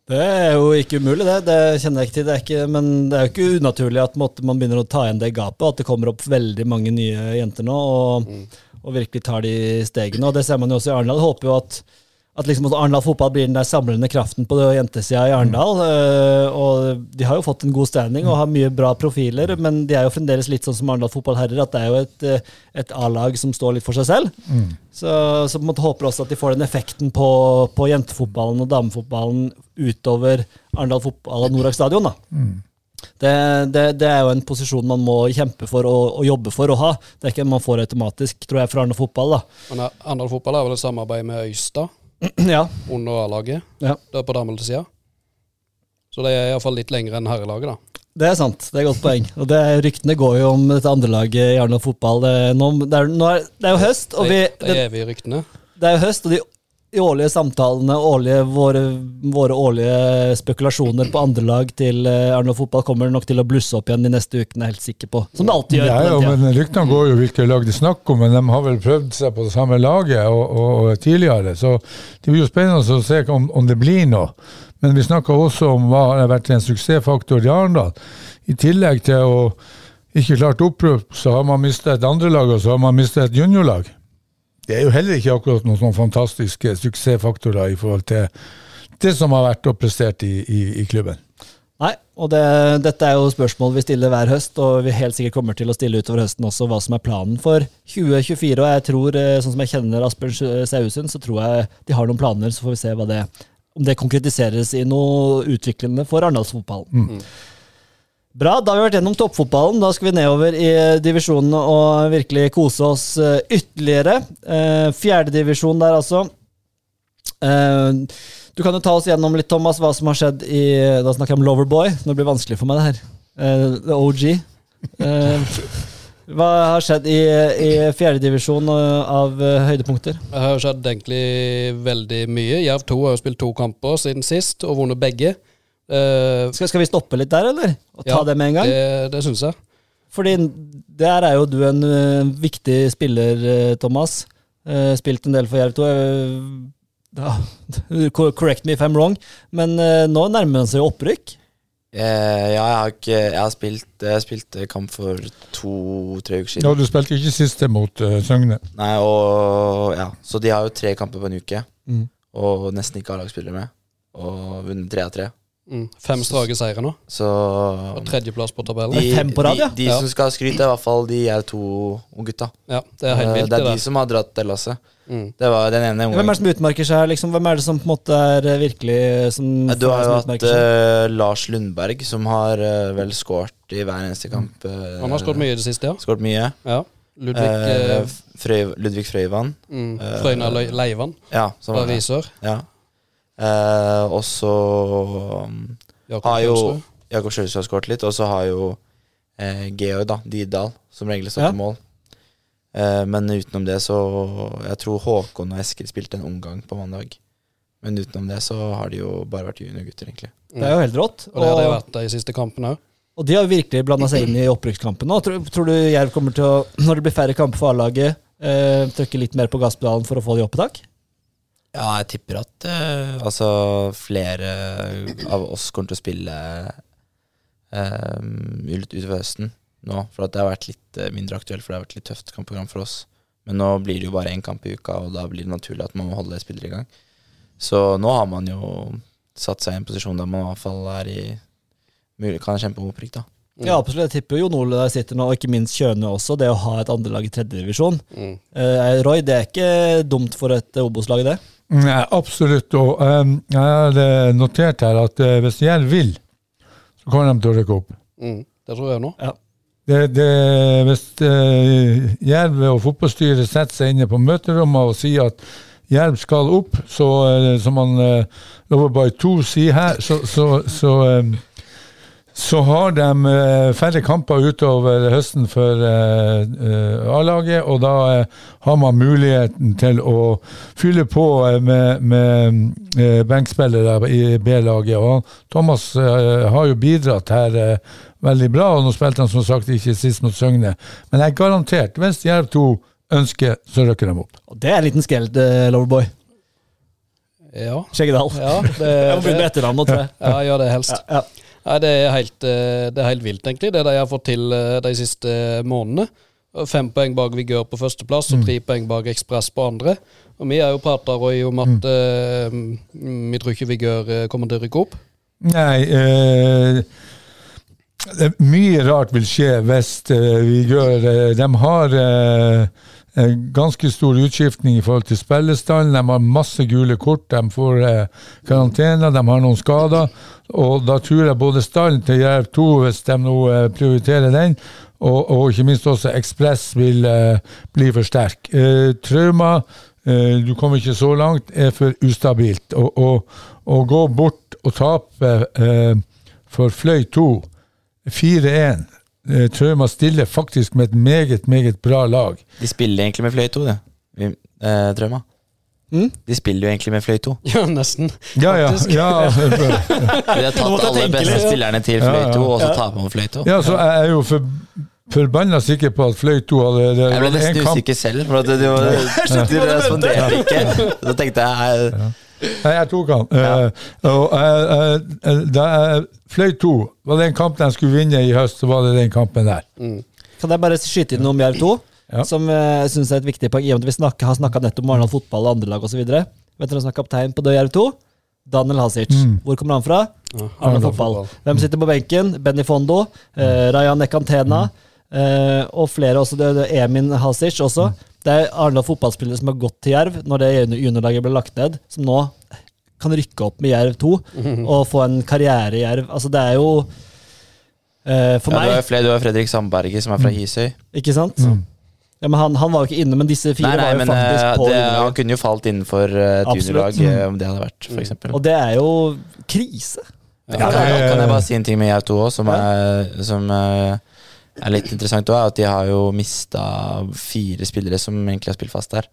Det er jo ikke umulig, det. Det kjenner jeg ikke til. Det er ikke, men det er jo ikke unaturlig at måtte, man begynner å ta igjen det gapet, at det kommer opp veldig mange nye jenter nå og, og virkelig tar de stegene. Og det ser man jo også i Arendal. Håper jo at, at liksom Arendal fotball blir den der samlende kraften på jentesida i Arendal. Mm. Og de har jo fått en god standing og har mye bra profiler, men de er jo fremdeles litt sånn som Arendal fotballherrer, at det er jo et, eh, et A-lag som står litt for seg selv. Så, så på en måte håper også at de får den effekten på, på jentefotballen og damefotballen utover Arendal fotball og Norak stadion. da. Det, det, det er jo en posisjon man må kjempe for og, og jobbe for å ha. Det er ikke en man får automatisk, tror jeg, fra Arendal fotball. da. Men eh, Arendal fotball er vel et samarbeid med Øystad ja, under A-laget. Ja. Det er på damesida. Så det er iallfall litt lenger enn herrelaget, da. det er sant. Det er et godt poeng. Og det, Ryktene går jo om dette andrelaget i Arendal fotball. Det, nå, det, er, nå er, det er jo høst, og vi, Det, det er evige ryktene. det er jo høst, og de, de årlige samtalene, årlige, våre, våre årlige spekulasjoner på andre lag til eh, Arendal fotball kommer nok til å blusse opp igjen de neste ukene, er helt sikker på. Som det alltid gjør. Ja, jo, men Ryktene går jo hvilke lag de snakker om, men de har vel prøvd seg på det samme laget og, og, og tidligere. Så det blir jo spennende å se om, om det blir noe. Men vi snakker også om hva har vært en suksessfaktor i Arendal. I tillegg til å ikke klart opprop, så har man mista et andrelag, og så har man mista et juniorlag. Det er jo heller ikke akkurat noen sånn fantastiske suksessfaktorer i forhold til det som har vært og prestert i, i, i klubben. Nei, og det, dette er jo spørsmål vi stiller hver høst, og vi helt sikkert kommer til å stille utover høsten også hva som er planen for 2024. Og jeg tror, eh, sånn som jeg kjenner Asbjørn Sauesund, så tror jeg de har noen planer, så får vi se hva det om det konkretiseres i noe utviklende for Arendalsfotballen. Bra, da har vi vært gjennom toppfotballen. Da skal vi nedover i divisjonene og virkelig kose oss eh, ytterligere. Uh, Fjerdedivisjon der, altså. Eh, du kan jo ta oss gjennom litt, Thomas, hva som har skjedd i Da snakker jeg om Loverboy. Nå blir det vanskelig for meg, det her. The OG. Eh, hva har skjedd i, i fjerdedivisjon av eh, høydepunkter? Det har skjedd egentlig veldig mye. Jerv 2 har jo spilt to kamper siden sist og vunnet begge. Eh, Skal, skal vi stoppe litt der, eller? Og ta Ja, det med en gang? det, det syns jeg. Fordi der er jo du en uh, viktig spiller, Thomas. Uh, spilt en del for Jerv 2. Eh, ja, correct me if I'm wrong, men nå nærmer han seg opprykk. Eh, ja, jeg har, ikke, jeg har spilt Jeg spilte kamp for to-tre uker siden. Ja, du spilte ikke siste mot uh, Søgne. Nei, og ja Så de har jo tre kamper på en uke, Mm. og nesten ikke har lagspillere med. Og vunnet tre av tre. Mm. Fem strake seire nå. Så Og tredjeplass på tabellen. de, Fem på rad, ja. de, de Ja. som skal skryte, er i hvert fall de er to gutta. Ja, det er helt Eh, vilt, det det er de som har dratt det lasset. Mm. Det var den ene Hvem er det som utmerker seg her? Liksom? Hvem er det som på en måte er virkelig som, Du har jo hatt uh, eh, Lars Lundberg, som har uh, vel skåret i hver eneste kamp. Uh, Han har skåret mye i det siste, ja. Skåret mye. ja. Ludvig Eh, eh, Frøy, Ludvig Frøyvann. mm, eh, Frøyna Leivan Ja. Risør. Ja. Eh, og så um, har jo Jakob Sjølsrud har skåret litt, og så har jo eh, Georg da, Didal som regel stått Ja. i mål. Eh, men utenom det så Jeg tror Håkon og Eskil spilte en omgang på mandag. Men utenom det så har de jo bare vært juniorgutter, egentlig. Det er jo helt rått. Og det har de vært de siste kampene òg. og de har virkelig blanda seg inn i opprykkskampen nå. Tror, tror du Jerv kommer til å, når det blir færre kamper for A-laget, eh, trykke litt mer på gasspedalen for å få de opp i tak? Ja, jeg tipper at uh, altså flere av oss kommer til å spille eh, utover høsten nå. For at det har vært litt eh, mindre aktuelt, for det har vært litt tøft kampprogram for oss. Men nå blir det jo bare én kamp i uka, og da blir det naturlig at man må holde spillere i gang. Så nå har man jo satt seg i en posisjon der man i hvert fall er i mulig, kan kjempe om opprykk, da. Ja, absolutt. Jeg tipper Jon Ole der sitter nå, og ikke minst Kjøne også. Det å ha et andrelag i tredjedivisjon. Mm. Eh, Roy, det er ikke dumt for et Obos-lag, det? Nei, absolutt. Og um, jeg har notert her at uh, hvis Jerv vil, så kommer de til å rykke opp. Mm. Det tror jeg nå. Det, det, hvis uh, Jerv og fotballstyret setter seg inne på møterommet og sier at Jerv skal opp, så uh, som han uh, Loverboy 2 sier her, så, så, så, um, så har de eh, færre kamper utover høsten for eh, eh, A-laget, og da har man muligheten til å fylle på med, med benkspillere i B-laget. Og Thomas har jo bidratt her veldig bra, og nå spilte han som sagt ikke sist mot Søgne. Men jeg er garantert, hvis Jerv 2 ønsker, så rykker de opp. Det er en liten skeld, eh, Loverboy. Ja. Skjeggedal. ja det, Jeg må begynne med det, etternavn tror jeg. ja, gjør det helst. Ja, ja. Nei, det er helt, eh, det er helt vilt, egentlig, det de har fått til eh, de siste månedene. Fem poeng bak Vigør på førsteplass og tre poeng bak Ekspress på andre. Og vi har jo prata om at eh, vi tror ikke Vigør eh, kommer til å rykke opp. Nei eh, det, Mye rart vil skje hvis eh, vi gjør eh, De har eh, en ganske stor utskiftning i forhold til spillestallen. De har masse gule kort, de får eh, karantene, de har noen skader. Og da tror jeg både stallen til Jerv 2, hvis de nå eh, prioriterer den, og, og ikke minst også Ekspress vil eh, bli for sterk. Eh, trauma, eh, du kommer ikke så langt, er for ustabilt. Å gå bort og tape eh, for Fløy 2 4-1 eh, Trauma stiller faktisk med et meget, meget bra lag. De spiller egentlig med fløy 2, det. Vi- Eh, Trøma. Mm? De spiller jo egentlig med fløy 2. Ja, nesten. Ja, ja. ja, De har tatt måtte jeg alle tenke beste litt. spillerne til Ja, fløy ja. 2, og så Ja. taper man fløy 2. ja så jeg er jo for, forbanna sikker på at Fløy 2 hadde det, Jeg ble nesten usikker selv, for at du, du responderte ikke. Så tenkte jeg Nei, jeg tok han. Eh, og, uh, uh, da fløy to, var det en kamp de skulle vinne i høst, så var det den kampen der. Kan jeg bare skyte inn noe om Jerv 2? Ja. Som eh, jeg synes er et viktig poeng. I og med at vi snakker, har snakka nettopp om Arendal fotball og andrelag osv. Vet dere hvem som er kaptein på Jerv 2? Daniel Hasic. Hvor kommer han fra? Arendal Arendal fotball. Hvem sitter på benken? Benny Fondo. Eh, Rayan Ekantena. Eh, og flere også. Det, det er Emin Hasic også. Det er Arendal fotballspillere som har gått til Jerv når det juniorlaget ble lagt ned, som nå kan rykke opp med Jerv 2 og få en karriere i Jerv. Altså, det er jo eh, For Ja, du, har meg, du har Fredrik Sandberget, som er fra Hisøy. ikke sant? Ja, men han, han var jo ikke inne, men disse fire Nei, nei, var jo men faktisk eh, på det, han kunne jo falt innenfor uh, et juniorlag mm. om det hadde vært, for eksempel. Og det er jo krise. Ja, da kan jeg bare si en ting med Jerv 2 òg, som, er, som eh, er litt interessant òg, er at de har jo mista fire spillere som egentlig har spilt fast der.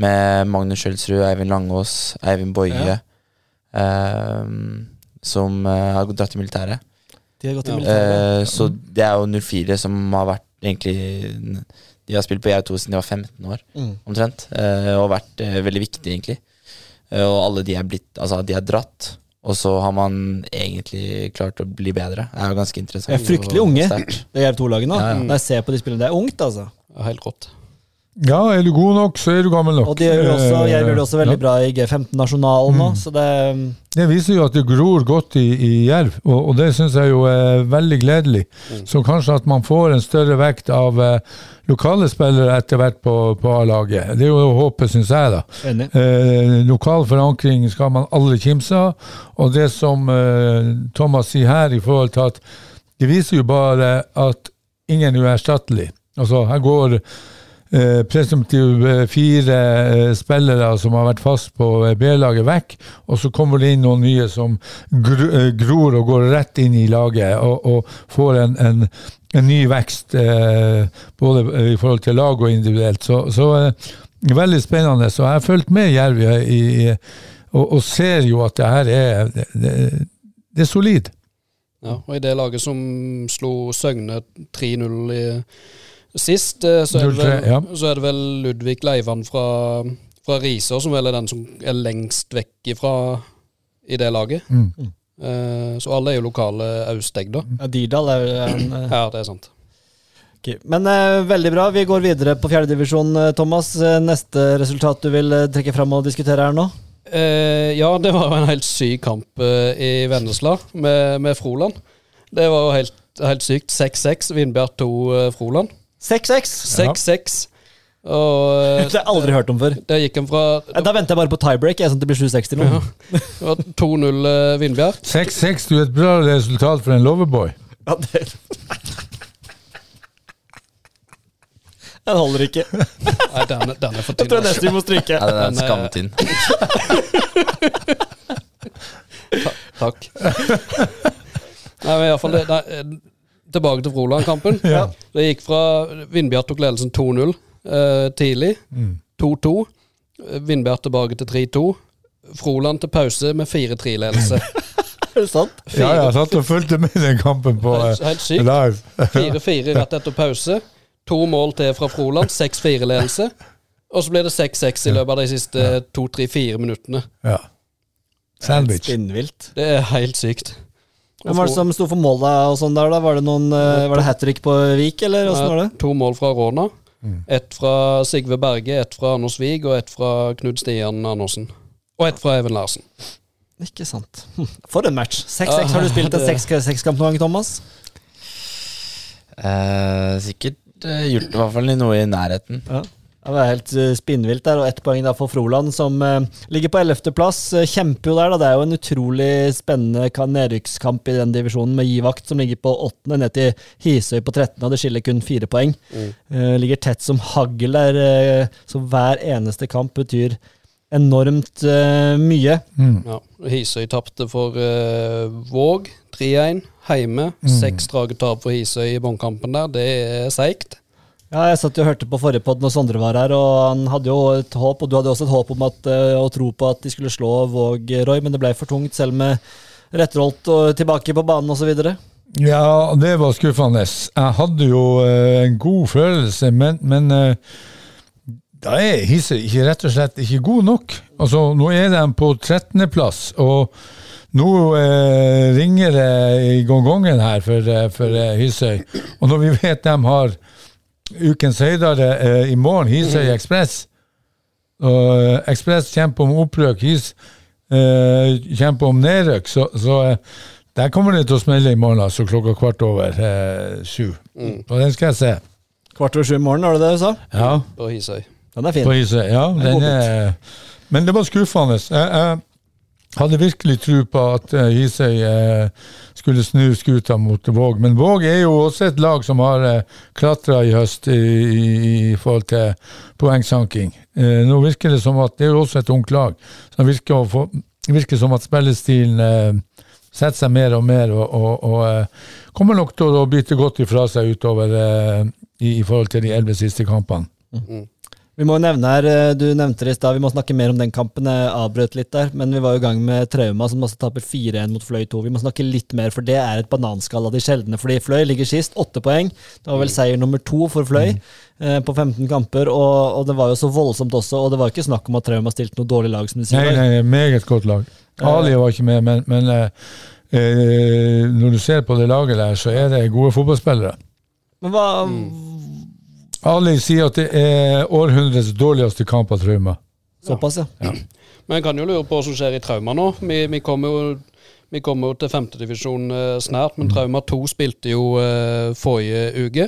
Med Magnus Skjølsrud, Eivind Langås, Eivind Boie, eh, som eh, har dratt i militæret. De har gått i militæret. Eh, så det er jo 04 som har vært egentlig De har spilt på Jerv 2 siden de var 15 år, Mm. omtrent. Eh, og vært eh, veldig viktig, egentlig. Eh, og alle de er blitt Altså, de er dratt. Og så har man egentlig klart å bli bedre. Det er jo ganske interessant. Det er fryktelig unge, de det Jerv 2-laget nå. Ja, ja. Når jeg ser på de spillene, det er ungt, altså. Ja, Helt rått. Ja, er du god nok, så er du gammel nok. Og de gjør det også, Eh, gjør det også veldig ja. bra i G15-nasjonalen nå, så det Det viser jo at det gror godt i, i Jerv, og, og det syns jeg jo er veldig gledelig. Så kanskje at man får en større vekt av eh, lokale spillere etter hvert på, på A-laget. Det er jo håpet, syns jeg, da. Eh, lokal forankring skal man aldri kimse av. Og det som eh, Thomas sier her, i forhold til at det viser jo bare at ingen er uerstattelig. Altså, her går eh, presumptivt eh, fire eh, spillere som har vært fast på eh, B-laget, vekk, og så kommer det inn noen nye som gror og går rett inn i laget og, og får en, en, en ny vekst, både i forhold til lag og individuelt. Så, så veldig spennende. Så jeg har fulgt med Jerv i, i, og, og ser jo at det her er det, det, det er solid. Ja, og i det laget som slo Søgne 3-0 i sist, eh, så er, det vel, ja. så er det vel Ludvig Leivan fra, fra Risør som vel er den som er lengst vekk ifra i det laget. Mm. Eh, så alle er jo lokale austegg da. Ja, Dirdal er jo en eh, Ja, det er sant. Okay. Men eh, veldig bra. Vi går videre på fjerdedivisjon, Thomas. Neste resultat du vil trekke fram og diskutere her nå? Eh, ja, det var jo en helt syk kamp eh, i Vennesla med, med Froland. Det var jo helt, helt sykt. 6-6, Vindbjart 2 uh, Froland. 6-6. 6-6. Og eh, Det har jeg aldri hørt om før. der gikk han fra Eh, Da venter jeg bare på tiebreak, jeg, sånn at det blir 7-6 til noen. Ja. Det var 2-0 uh, Vindbjart. 6-6 du er et bra resultat for en loverboy. Ja, det Den holder ikke. Nei, den, den er for Jeg tynn. tror altså. nesten vi må stryke. Ja, den er skamtynn. Ta. Takk. Nei, men i hvert fall det, eh, Tilbake til Froland-kampen. Ja. Det gikk fra Vindbjart tok ledelsen 2-0 eh, tidlig. Mm. 2-2. Mm. Vindbjart tilbake til 3-2. Froland til pause med 4-3-ledelse. Er det sant? Ja, jeg satt og fulgte med den kampen på Helt, eh, helt sykt. live. 4-4 rett etter pause. To mål til fra Froland. 6-4-ledelse. Og så ble det 6-6 i løpet av de siste 2-3-4 minuttene. Ja. Sandwich. Det er helt sykt. Hvem var det som sto for målet og sånn der, da? Var det, noen, eh, var det hat trick på Vik, eller åssen var det? To mål fra Råna. Mm. Ett fra Sigve Berge, ett fra Anders Wiig og ett fra Knut Stian Andersen. Og ett fra Even Larsen. Ikke sant. For en match. 6-6. Har du spilt en 6-6-kamp noen gang, Thomas? Eh, sikkert gjort gjort i hvert fall noe i nærheten. Ja. Det var helt eh, spinnvilt der, og ett poeng da for Froland, som eh, ligger på ellevteplass. Uh, kjemper jo der, da. Det er jo en utrolig spennende ka- nedrykkskamp i den divisjonen, med Givakt som ligger på åttende, ned til Hisøy på 13., og det skiller kun fire poeng. Mm. ligger tett som hagl der, eh, så hver eneste kamp betyr enormt eh, mye. Mm. Ja. Hisøy tapte for uh, Våg 3-1 hjemme. Seks strake tap for Hisøy i båndkampen der. Det er seigt. Ja, jeg satt og hørte på forrige podd når Sondre var her, og han hadde jo et håp, og du hadde også et håp om at, eh, og tro på at de skulle slå Våg, Roy, men det ble for tungt, selv med Retterholt og tilbake på banen osv. Ja, det var skuffende. Jeg hadde jo eh, en god følelse, men, men eh, da er Hisøy rett og slett ikke god nok. Altså, nå er de på 13.-plass, og nå eh, ringer det i gongongen her for, eh, for eh, Hisøy. Og når vi vet de har ukens høydere eh, i morgen, Hisøy Ekspress, og eh, Ekspress kjemper om opprøk, His eh, kjemper om nedrykk, så, så eh, der kommer det til å smelle i morgen, altså klokka kvart over eh, sju. Og den skal jeg se. Kvart over sju i morgen, var det det du sa? Ja, på Hisøy. Den er på fin. Hisøy. Ja, er den er, men det var skuffende. Jeg, jeg, hadde virkelig tro på at uh, Hisøy uh, skulle snu skuta mot Våg. Men Våg er jo også et lag som har uh, klatra i høst i, i, forhold til poengsanking. Nå virker det som at det er også et ungt lag. Så det virker, få, virker som at spillestilen setter seg mer og mer, og, og, og kommer nok til å bite godt ifra seg utover i, i forhold til de elleve siste kampene. Vi må nevne her, eh, Du nevnte det i stad, vi må snakke mer om den kampen. Jeg avbrøt litt der, men vi var jo i gang med Trauma, som også taper 4-1 mot Fløy 2. Vi må snakke litt mer, for det er et bananskall av de sjeldne. Fordi Fløy ligger sist, åtte poeng. Det var vel seier nummer to for Fløy eh, på 15 kamper, og, og det var jo så voldsomt også. Og det var ikke snakk om at Trauma stilte noe dårlig lag, som de sier. Nei, nei, meget godt lag. Ali var ikke med, men, men eh, eh, når du ser på det laget der, så er det gode fotballspillere. Men hva Ali sier at det er århundrets dårligste kamp av Trauma. Såpass, ja. Men jeg kan jo lure på hva som skjer i Trauma nå. Vi, vi kommer jo vi kommer jo til femtedivisjon eh, snart, men Trauma 2 spilte jo eh, forrige uke.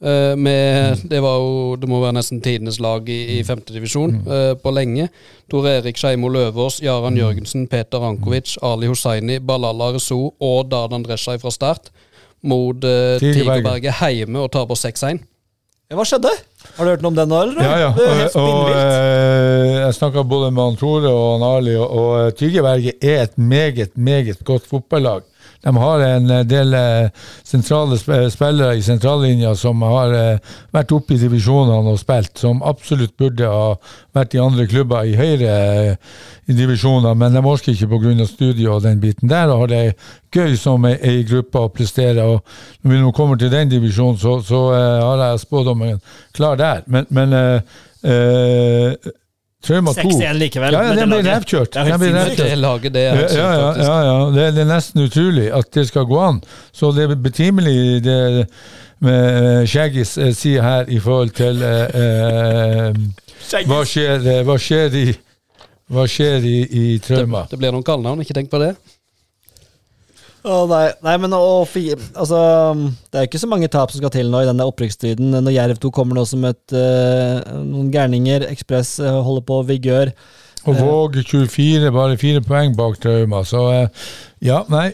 Eh, med, det var jo Det må være nesten tidenes lag i, i femtedivisjon eh, på lenge. Tor Erik Skeimo Løvås, Jaran Jørgensen, Peter Rankovic, Ali Hussaini, Balala Rezo og Dardan Dresha fra start mot eh. Tigerberget hjemme og taper 6-1. Ja, Hva skjedde? Har du hørt noe om det nå, eller? Ja, ja. Og, og eh, jeg snakka både med han Tore og han Ali, og, og Tyrje Berge er et meget, meget godt fotballag. De har en eh, del eh, sentrale spillere i sentrallinja som har eh, vært oppe i divisjonene og spilt, som absolutt burde ha vært i andre klubber i høyere eh, i divisjoner, men de orker ikke pga. studiet og den biten der, og har det gøy som ei, gruppe å prestere. og Når vi nå kommer til den divisjonen, så, så eh, har jeg spådommen klar der. Men, men eh, eh, Trauma 2 6-1 likevel. Ja, ja, det den blir revkjørt. Det er Den revkjørt. Det laget, det Ja, ja, ja, ja, ja. Det, er- det er nesten utrolig at det skal gå an. Så det er betimelig det med Shaggis eh, sier her i forhold til eh, eh, hva, skjer, eh, hva skjer i hva skjer i, i Trauma? Det blir noen kallenavn, ikke tenk på det. Å, nei, nei, men oh, altså, Det er ikke så mange tap som skal til nå i denne opprykksstriden. Når Jerv 2 kommer nå som et, uh, noen gærninger, Ekspress uh, holder på vigør. Og Våg 24, bare fire poeng bak Trauma. Så uh, ja, nei.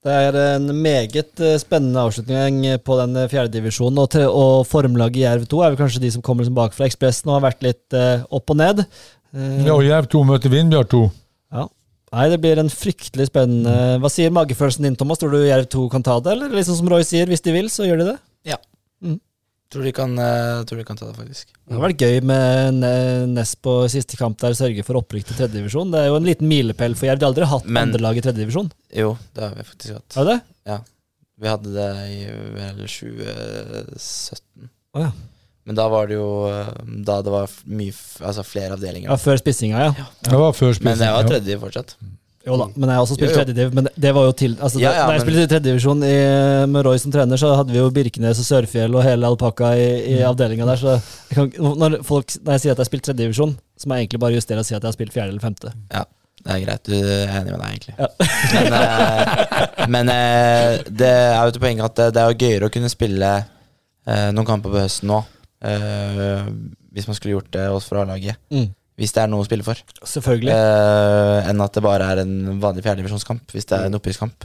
Det er en meget spennende avslutning på den fjerdedivisjonen. Og, og formlaget Jerv 2 er vel kanskje de som kommer liksom bakfra. Ekspressen nå har vært litt opp og ned. Ja, og Jerv 2 møter Vindbjart 2. ja. Nei, det blir en fryktelig spennende Hva sier magefølelsen din, Thomas? Tror du Jerv 2 kan ta det, eller liksom som Roy sier, hvis de vil, så gjør de det? Tror de kan, eh, tror de kan ta det, faktisk. Det hadde vært gøy med Ne- Ness på siste kamp der sørge for opprykk til tredjedivisjon. Det er jo en liten milepæl for Jerv. De har aldri hatt Men- andre lag i tredjedivisjon. Jo, det har vi faktisk hatt. Har det? det? Vi hadde det i vel 2017. Å ja. Men da var det jo eh, Da det var mye Altså flere avdelinger. ja. Før spissinga, ja. Det var før Men jeg var ja. tredje fortsatt. Jo da, men jeg har også spilt tredjediv. Men det var jo til altså, Ja, ja, Da jeg men- spilte i tredjedivisjon med Roy som trener, så hadde vi jo Birkenes og Sørfjell og hele alpakka i, i Mm. avdelinga der. Så jeg kan, når, folk, når jeg sier at jeg har spilt tredjedivisjon, så må jeg egentlig bare justere og si at jeg har spilt fjerde eller femte. Ja. Det er greit, du er enig med deg, egentlig. Ja. Men, eh, men eh, det er jo til poenget at det, det er jo gøyere å kunne spille eh, noen kamper på høsten nå. Eh, hvis man skulle gjort det også for A-laget. Mm. Hvis det er noe å spille for. Selvfølgelig. Uh, enn at det bare er en vanlig fjerdedivisjonskamp, hvis det er en opprykkskamp.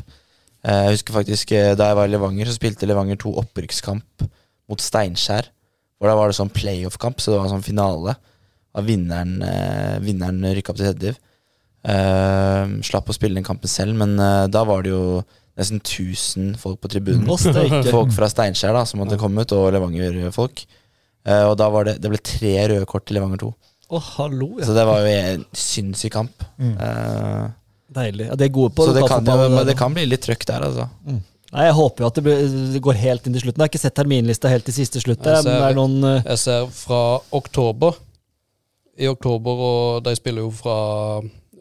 Uh, jeg husker faktisk eh, Da jeg var i Levanger, så spilte Levanger to opprykkskamp mot Steinskjær. Hvor da var det sånn playoff-kamp, så det var sånn finale. Av vinneren, uh, vinneren rykka opp til tredje div. Eh, slapp å spille den kampen selv, men eh, da var det jo nesten 1000 folk på tribunen. Folk fra Steinkjer da som hadde kommet, og Levanger-folk. Eh, og da var det Det ble tre røde kort til Levanger 2. Oh, hallo, ja. Så det var jo en sinnssyk kamp. Mm. Uh, Deilig. Ja, de er gode på så det kan, jo, men det kan bli litt trøkk der, altså. Nei, Jeg håper jo at det, blir, det går helt inn til slutten. Jeg har ikke sett terminlista helt til siste slutt. Jeg der, ser- er noen eh, Jeg ser fra oktober. I oktober, og de spiller jo fra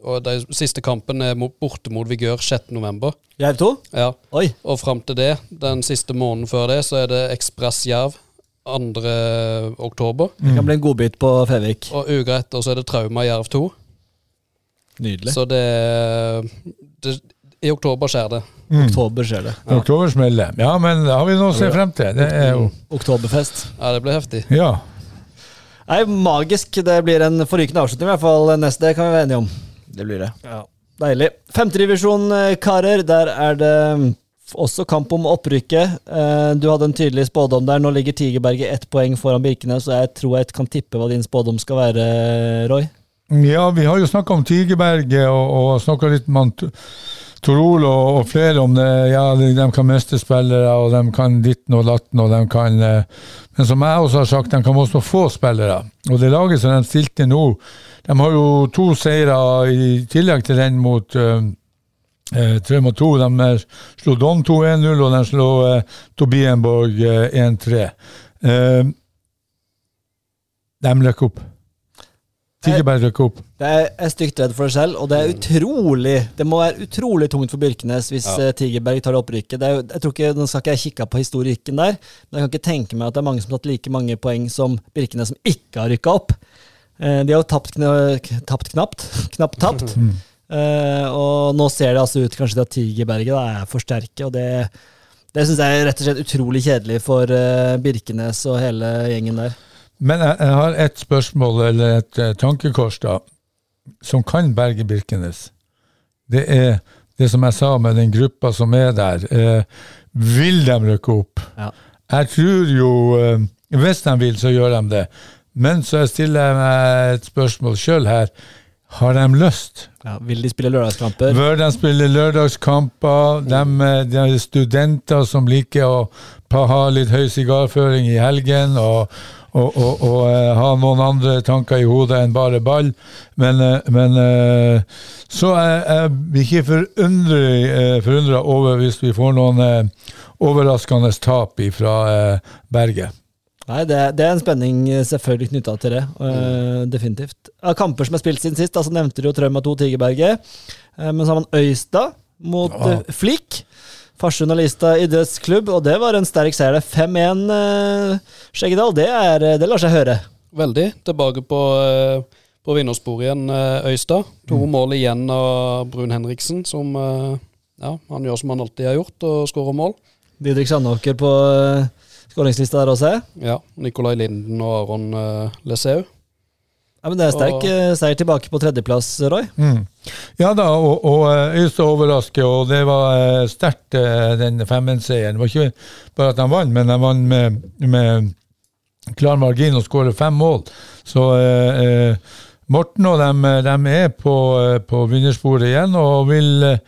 Og de siste kampen er borte mot Vigør 6.11. Jerv 2? Ja. Oi. Og fram til det, den siste måneden før det, så er det Ekspress Jerv 2. oktober. Det kan bli en godbit på Fevik. Og uka etter så er det Trauma Jerv 2. Nydelig. Så det, det I oktober skjer det. Mm. Oktober skjer det. Oktober smeller. Ja, men det har vi noe å se frem til. Det er jo Oktoberfest. Ja, det blir heftig. Ja. Nei, magisk. Det blir en forrykende avslutning, i hvert fall neste. Det kan vi være enige om. Det blir det. Ja. Deilig. Femtedivisjon, eh, karer. Der er det også kamp om opprykket. Eh, Du hadde en tydelig spådom der. Nå ligger Tigerberget ett poeng foran Birkenes, så jeg tror jeg kan tippe hva din spådom skal være, Roy. Ja, vi har jo snakka om Tigerberget og, og snakka litt han Torol og, og flere om det. Ja, de, kan miste spillere, og de kan ditten og datten, og de kan eh, Men som jeg også har sagt, de kan også få spillere. Og det laget som de stilte nå, de har jo to seire i tillegg til den mot eh, eh, 3 mot 2. De eh, slo Don 2-1-0, og de slo eh, Tobienborg eh, 1-3. Eh, de løk opp. Tigerberg løk opp. Det er, jeg er stygt redd for det selv, og det er utrolig Det må være utrolig tungt for Birkenes hvis Ja. eh, Tigerberg tar opprykket. Det er jeg tror ikke, Nå skal ikke jeg kikke på historikken der, men jeg kan ikke tenke meg at det er mange som har tatt like mange poeng som Birkenes, som ikke har rykka opp. Eh, de har jo tapt, kna, tapt knapt. Knapt tapt. Eh, og nå ser det altså ut kanskje til at Tigerberget da, er for sterke, og det, det syns jeg er rett og slett utrolig kjedelig for uh, Birkenes og hele gjengen der. Men jeg, jeg har et spørsmål, eller et uh, tankekors, da, som kan berge Birkenes. Det er det som jeg sa med den gruppa som er der. Vil de rykke opp? Ja. Jeg tror jo Hvis de vil, så gjør de det. Men så stiller jeg meg et spørsmål sjøl her. Har de lyst? Ja, vil de spille lørdagskamper? Bør de spille lørdagskamper? De, eh, de er studenter som liker å ha litt høy sigarføring i helgen og, og, og, og eh, ha noen andre tanker i hodet enn bare ball. Men, eh, men så er jeg ikke forundra over hvis vi får noen overraskende tap fra Berget. Nei, det, det er en spenning eh, selvfølgelig knytta til det. eh, definitivt. Av kamper som er spilt siden sist, altså nevnte du jo Trauma 2 Tigerberget. Uh, men så har man Øystad mot Ja. uh, Flik. Farsund og Lista idrettsklubb, og det var en sterk seier. det. 5-1 uh, Skjeggedal, det, er, det lar seg høre. Veldig. Tilbake på, på vinnersporet igjen, Øystad. To mål igjen av Brun Henriksen, som ja, han gjør som han alltid har gjort, og skårer mål. Didrik Sandåker på uh, skåringslista der også. Ja, Nikolai Linden og Aron uh, Leseu. Ja, men Det er sterk Og- eh, seier tilbake på tredjeplass, Roy. Mm. Ja da, og, og eh, Øystad overrasker, og det var sterkt, den 5-1-seieren. Det var ikke bare at de vant, men de vant med, med klar margin og skåret fem mål. Så eh, Morten og dem, dem er på, på vinnersporet igjen og vil eh,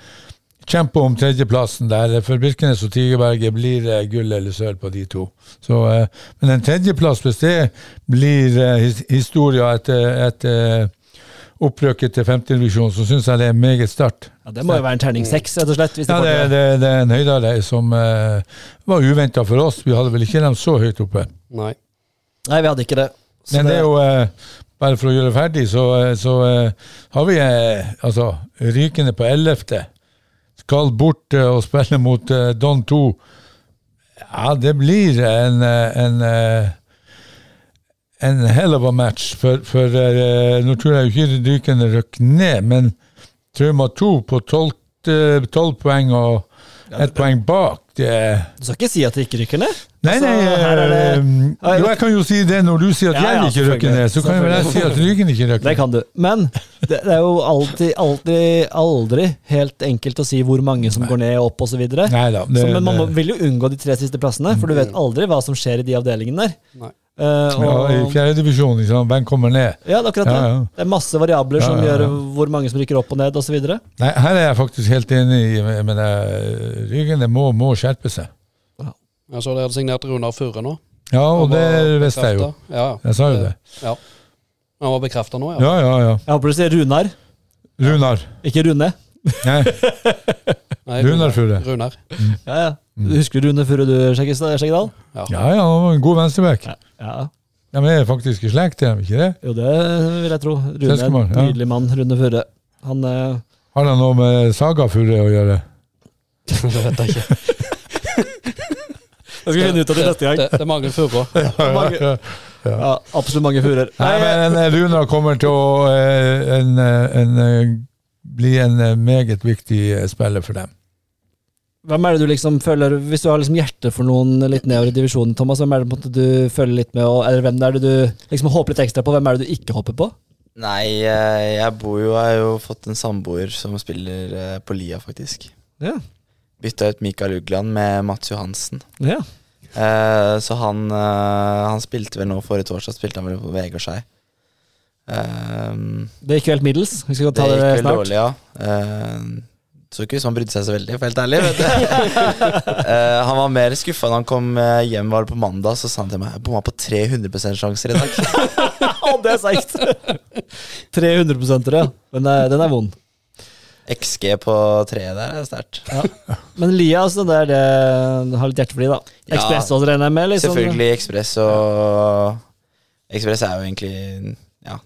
kjempe om tredjeplassen der. For Birkenes og Tigerberget blir det gull eller sølv på de to. Så, eh, men en tredjeplass, hvis det blir eh, his historia etter, etter opprykket til femtedivisjon, så syns jeg det er meget sterkt. Ja, Det må jo være en terning seks, rett og slett. Hvis Ja, det det, det, det er en høydere som uh, var uventa for oss. Vi hadde vel ikke dem så høyt oppe. Nei. Nei, vi hadde ikke det. Så Men det er jo uh, Bare for å gjøre ferdig, så, eh, så uh, har vi eh, altså rykende på ellevte. Skal bort eh, og spille mot eh, Don 2. Ja, det blir en, eh, en en hell of a match, for, for nå tror jeg ikke Rykende rykker ned, men Trauma 2 på tolv poeng og ett poeng bak, det Du skal ikke si at det ikke rykker ned? Nei, Altså, nei, er det- eh, jo, jeg kan jo si det når du sier at Ja, ja, jeg ikke selvfølgelig. ned, så kan jeg vel jeg si at Ryggen ikke rykker Det kan du. Men det, det er jo alltid, aldri, aldri helt enkelt å si hvor mange som går ned og opp osv. Nei Men man må- det- vil jo unngå de tre siste plassene, for du vet aldri hva som skjer i de avdelingene der. Nei. og, Ja, I fjerdedivisjon, liksom, hvem kommer ned? ja, det er akkurat det. Ja, ja. Det er masse variabler som Ja, ja, ja. gjør hvor mange som rykker opp og ned osv. Her er jeg faktisk helt enig, i, men eh, Ryggen må, må skjerpe seg. Jeg så de hadde signert Runar Furre nå. Ja, og det visste jeg jo. Ja, Jeg sa jo det. ja. Han var bekrefta nå, ja. Ja, ja, ja. Jeg håper du sier Runar, Runar. ikke Rune. Nei, Nei, Runar Furre. Runar. Ja, ja. Du Husker du Rune Furre, du, Skjeggedal? Ja. ja, ja, han var en god venstreback. Ja. De er faktisk i slekt, er de ikke det? Jo, det vil jeg tro. Rune er en ja. nydelig mann, Rune Furre. Han eh, Har han noe med Saga Furre å gjøre? det vet jeg ikke. Jeg skal finne ut av det neste gang. Det, det er mange furer. Mange, ja, absolutt mange furer. Nei, men eh, Runar kommer til å eh, en, eh, en, bli en meget viktig spiller for dem. Hvem er det du liksom føler Hvis du har liksom hjerte for noen litt nedover i divisjonen, Thomas, hvem er det på en måte du føler litt med, og, eller hvem er det du liksom håper litt ekstra på? Hvem er det du ikke håper på? Nei, jeg bor jo Jeg har jo fått en samboer som spiller på Lia, faktisk. Ja. Bytta ut Mikael Ugland med Mats Johansen. ja. Eh, så han, eh, han spilte vel nå forrige torsdag Spilte han vel på Vegårshei. Eh, Det gikk jo helt middels. Vi skal det ta det, vel snart. dårlig, ja. Eh, så ikke ut som han brydde seg så veldig, for helt ærlig. Vet du. Eh, han var mer skuffa da han kom eh, hjem var det på mandag. Så sa han til meg Jeg bomma på 300 sjanser i dag. Å, det er seigt! 300% ja. Den den er vond. XG på treet der er sterkt. Men Lias, altså, det er det Har litt hjertefli, da. Ja. Ekspress også, regner jeg med? Liksom. Selvfølgelig Ekspress og Ekspress er jo egentlig Ja,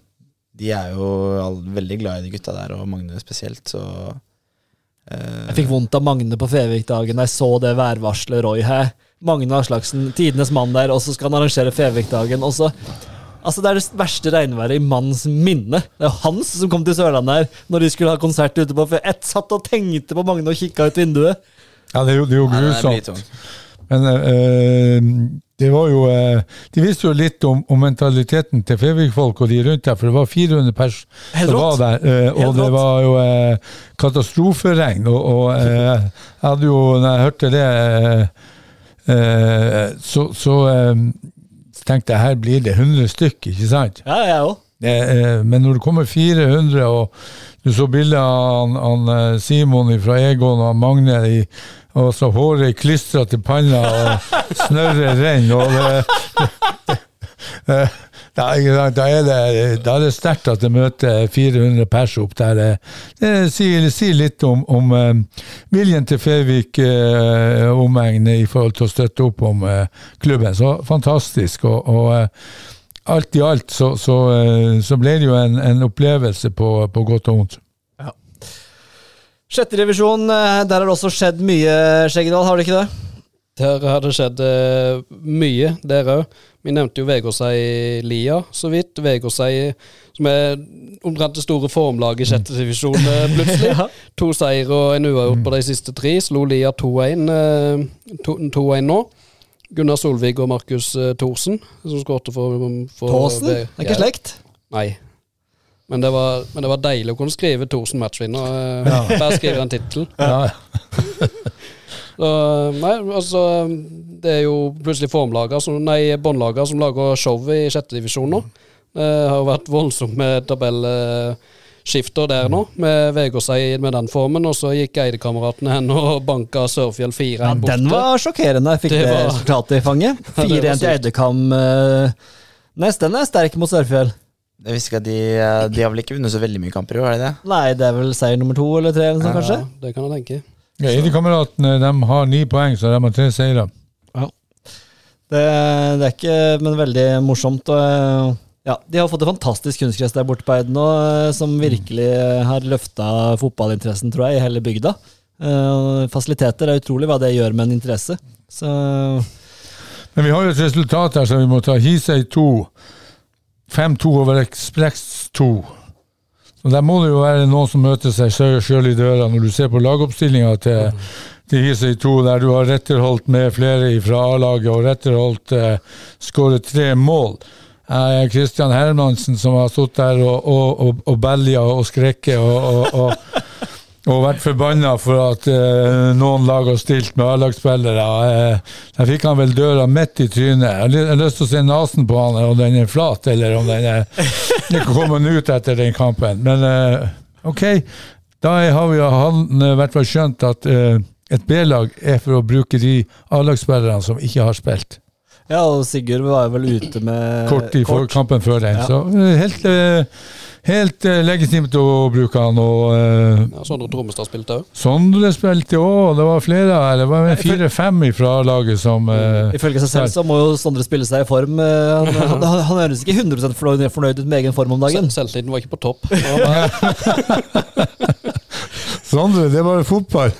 de er jo all, veldig glad i de gutta der, og Magne spesielt, så uh, Jeg fikk vondt av Magne på Fevik-dagen da jeg så det værvarselet Roy her. Magne Aslaksen, tidenes mann der, og så skal han arrangere Fevik-dagen. Og så Altså, det er det verste regnværet i manns minne. Det er Hans som kom til Sørlandet her når de skulle ha konsert ute på For Jeg satt og tenkte på Magne og kikka ut vinduet. Ja, det er jo, det er jo er grusomt. Men øh, det var jo øh, De visste jo litt om, om mentaliteten til Fevik-folk og de rundt der, for det var 400 pers som var der. Helt og det rått. var jo katastroferegn. Og, og jeg hadde jo, når jeg hørte det, så, så tenkte jeg her blir det 100 stykk, ikke sant? Ja, jeg òg. Eh, Men når det kommer 400, og du så bildet av han, han eh, Simon fra Egon og Magne i, og så håret klistra til panna, og snørret renner, og det, det, da, da er det, da er det sterkt at det møter 400 pers opp der. Det, sier, sier litt om, om eh, viljen til Fevik eh, omegn i forhold til å støtte opp om eh, klubben. Så fantastisk. og, og alt i alt så, så, så ble det jo en, en opplevelse på, på godt og vondt. Sjette divisjon, eh, der har det også skjedd mye, Skjeggedal, har det ikke det? Der har det skjedd eh, mye, der òg. Vi nevnte jo Vegårshei Lia så vidt. Vegårshei som er omtrent det store formlaget i sjette divisjon eh, plutselig. Ja. To seier og en uavgjort på de siste tre. Slo Lia 2-1 eh, 2-1 nå. Gunnar Solvik og Markus eh, Thorsen, som skårte for, for Thorsen? Det er ikke slekt? Nei. Men det, var, men det var deilig å kunne skrive Thorsen matchvinner. eh, Bare skrive en tittel. Ja, Nei, altså Det er jo plutselig formlager som, Nei, båndlager som lager show i sjette divisjon nå. Det har jo vært voldsomme med tabellskifter der nå, med Vegårseid med den formen. Og så gikk Eidekameratene hen og banka Sørfjell 4 Ja, borte. den var sjokkerende. Jeg fikk det, Det var- resultatet i fanget. Ja, det var 4-1 til. Eidekam. eh, Neste den er sterk mot Sørfjell. Jeg visste ikke at de, eh, de har vel ikke vunnet så veldig mye kamper i år, er det det? Nei, det er vel seier nummer to eller tre, eller noe ja, kanskje? Det kan jeg tenke. Ja, ID-kameratene de har ni poeng, så de har tre seire. Det, det er ikke, men veldig morsomt. Ja, de har fått et fantastisk kunstgress der borte på Eid nå, som virkelig har løfta fotballinteressen, tror jeg, i hele bygda. Eh, Fasiliteter er utrolig hva det gjør med en interesse. Så Men vi har jo et resultat her som vi må ta. Hisøy 2. 5-2 over Ekspress 2. Og Der må det jo være noen som møter seg sjøl i døra, når du ser på lagoppstillinga til, til Hisøy 2, der du har retterholdt med flere fra A-laget, og retterholdt eh, skåret tre mål. Eh, Kristian Hermansen som har stått der og, og, og, og belja og skrekket og, og, og vært forbanna for at eh, noen lag har stilt med A-lagsspillere. Eh, der fikk han vel døra midt i trynet. Jeg har lyst til å se nesen på han, om den er flat, eller om den er ikke kommet ut etter den kampen. Men eh, ok, da har vi han eh, i hvert fall skjønt at eh, et B-lag er for å bruke de A-lagsspillerne som ikke har spilt. Ja, og Sigurd var vel ute med Kort i før kampen før den. Ja. Så eh, helt, eh, helt eh, legitimt å bruke han. og... Ja, Sondre Trommestad spilte òg. Sondre spilte òg, det var flere her. Det var fire-fem fra laget som eh, Ifølge seg selv så må jo Sondre spille seg i form. Han, han, han, høres ikke 100 fornøyd, fornøyd ut med egen form om dagen. Selvtilliten var ikke på topp. Ja, Sondre, det var fotball!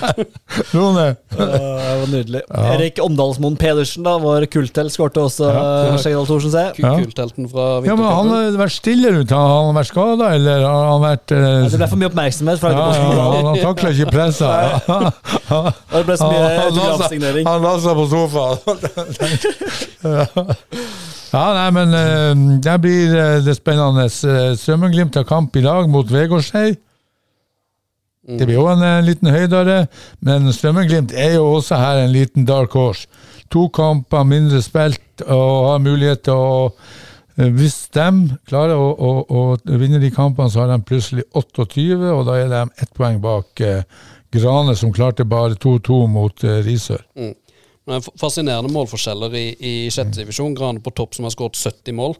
Rone. Ja, det var nydelig. Erik Omdalsmoen Pedersen, da, vår kulthelt, skårte også Ja. ja. Thorsen, se. Ja. Kulthelten fra Ja, men Han har vært stille rundt. Har han vært skada, eller har han vært eh, Ja, Det ble for mye oppmerksomhet fra ja, ja, Han takla ikke pressa. Det ble så mye Han autografsignering. han la seg på sofaen. Ja, nei, men eh, der blir eh, det spennende. Strømmen-Glimt har kamp i dag mot Vegårshei. Det blir jo en, en, liten høydere, men Strømmen-Glimt er jo også her en liten dark horse. To kamper mindre spilt og har mulighet til å eh, Hvis de klarer å, å, å vinne de kampene, så har de plutselig 28, og da er de ett poeng bak eh, Grane, som klarte bare 2-2 mot eh, Risør. F- fascinerende målforskjeller i, i sjette divisjon. Grane på topp som har skåret 70 mål.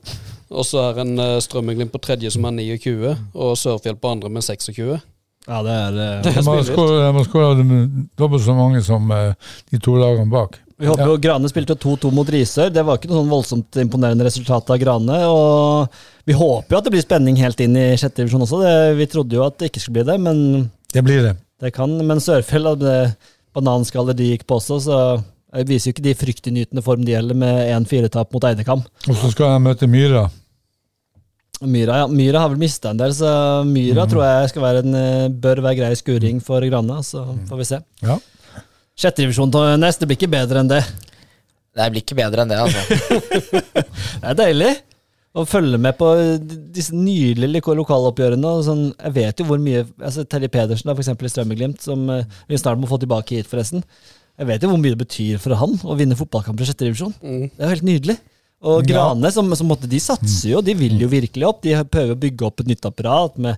Og så er en Strømmeglimt Strømmenglimt på tredje som er 29, og Sørfjell på andre med 26. Ja, det er, det, De har skåret- de har dobbelt så mange som eh, de to lagene bak. Vi håper jo Grane spilte 2-2 mot Risør. Det var ikke noe sånn voldsomt imponerende resultat av Grane. Og vi håper jo at det blir spenning helt inn i sjette divisjon også. Det, vi trodde jo at det ikke skulle bli det, men Det blir det. det kan. Men Sørfjell, da, bananskaller bananskallet de gikk på også, så det viser jo ikke de fryktinngytende form de gjelder, med 1-4-tap mot Eidekam. Og så skal jeg møte Myra. Myra, ja. Myra har vel mista en del, så Myra tror jeg skal være en, eh, bør være grei skuring for Grane. Så får vi se. Ja. Sjette divisjon til neste, det blir ikke bedre enn det. Det blir ikke bedre enn det, altså. Det er deilig å følge med på disse nydelige lo- lokaloppgjørene. Og sånn, jeg vet jo hvor mye altså Terje Pedersen, eksempel i Strømmeglimt, som eh, vi snart må få tilbake hit, forresten. Jeg vet jo hvor mye det betyr for han å vinne fotballkamper i sjette divisjon. Det er jo helt nydelig. Og Ja. Grane, som, som måtte, de satser jo, de vil jo virkelig opp. De prøver å bygge opp et nytt apparat med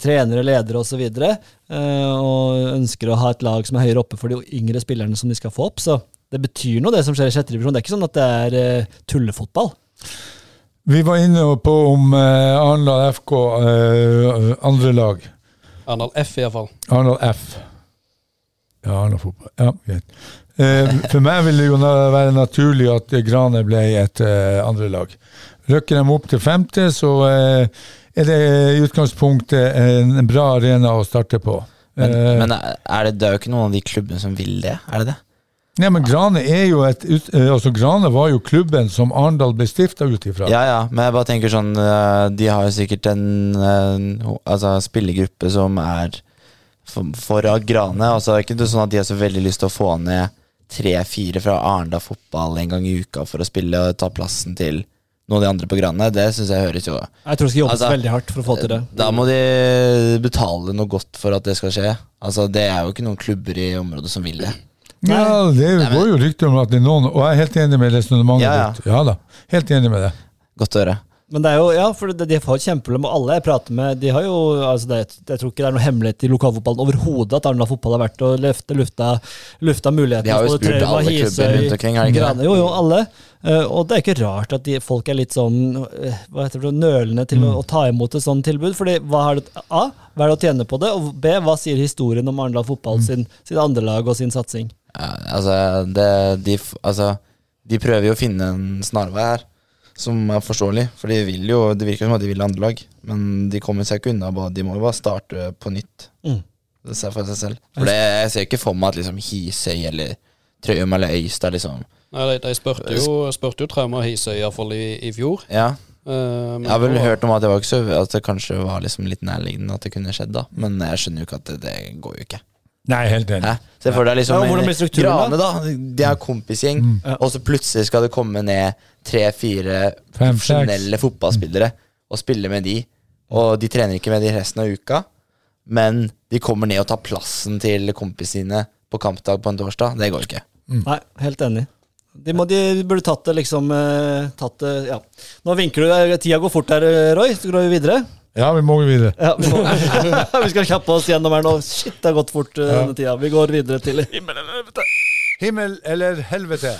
trenere, ledere osv. Og, så eh, og ønsker å ha et lag som er høyere oppe for de yngre spillerne som de skal få opp. Så det betyr noe, det som skjer i sjette divisjon. Det er ikke sånn at det er eh, tullefotball. Vi var inne på om eh, Arendal FK, eh, andre lag. Arendal F, iallfall. Arendal F. Ja, Arendal fotball. Ja, greit. Eh, for meg vil det jo være naturlig at Grane ble et eh, andre lag. Røkker de opp til femte, så eh, er det i utgangspunktet en, bra arena å starte på. Men, men er det, det er jo ikke noen av de klubbene som vil det, er det det? Nei, men Grane er jo et altså Grane var jo klubben som Arendal ble stifta ut ifra. Ja, ja, men jeg bare tenker sånn De har jo sikkert en altså, spillergruppe som er for, for Grane. Altså, det er ikke sånn at de har så veldig lyst til å få ned tre-fire fra Arendal fotball en gang i uka for å spille og ta plassen til noen av de andre på Granne, Det syns jeg høres jo Jeg tror det skal jobbes Altså, veldig hardt for å få til det. Da må de betale noe godt for at det skal skje. Altså, Det er jo ikke noen klubber i området som vil det. Ja, det Nei, men- går jo rykter om at det er noen Og jeg er helt enig med resonnementet Ja, ja. ditt. Ja da, helt enig med det. Godt å høre. Men det er jo, ja, for de, har kjempeproblem, og alle jeg prater med, de har jo altså det, Jeg tror ikke det er noe hemmelighet i lokalfotballen overhodet at Arendal fotball har vært og løfte, lufta, lufta mulighetene. De har jo spurt alle klubber rundt omkring, er det ikke det? Jo, jo, alle. Eh, og det er ikke rart at de, folk er litt sånn eh, hva heter det, nølende til Mm. å, å ta imot et sånt tilbud. Fordi hva har det, A, hva er det å tjene på det? Og B, hva sier historien om Arendal fotball Mm. sin, sin andrelag og sin satsing? Ja, altså, det, de, altså, de prøver jo å finne en snarvei her, som er forståelig. For de vil jo, det virker som at de vil andre lag, men de kommer seg ikke unna. De må jo bare starte på nytt. Mm. Det ser for seg selv. For det, jeg ser ikke for meg at liksom Hisøy eller Trøim eller Øystad liksom Nei, de, de spurte jo, spurte jo Trauma og Hisøy iallfall i, i fjor. Ja, Uh, jeg har vel hørt om at det var ikke så At det kanskje var liksom litt nærliggende at det kunne skjedd, da. Men jeg skjønner jo ikke at det, det går jo ikke. Nei, helt enig. Hæ? Se for deg liksom Ja, strukturen Grane, da. De er kompisgjeng, Ja. og så plutselig skal det komme ned tre-fire Fem, profesjonelle fotballspillere og spille med de. Og de trener ikke med de resten av uka, men de kommer ned og tar plassen til kompisene på kampdag på en torsdag. Det går ikke. Nei, helt enig. De, må, de burde tatt det liksom eh, tatt det, ja. Nå vinker du. Tida går fort her, eh, Roy. Så går vi videre. Ja, vi må videre. Ja, vi, må, vi skal kjappe oss gjennom her nå. Shit, det har gått fort Ja. denne tida. Vi går videre til Himmel eller helvete? Himmel eller helvete.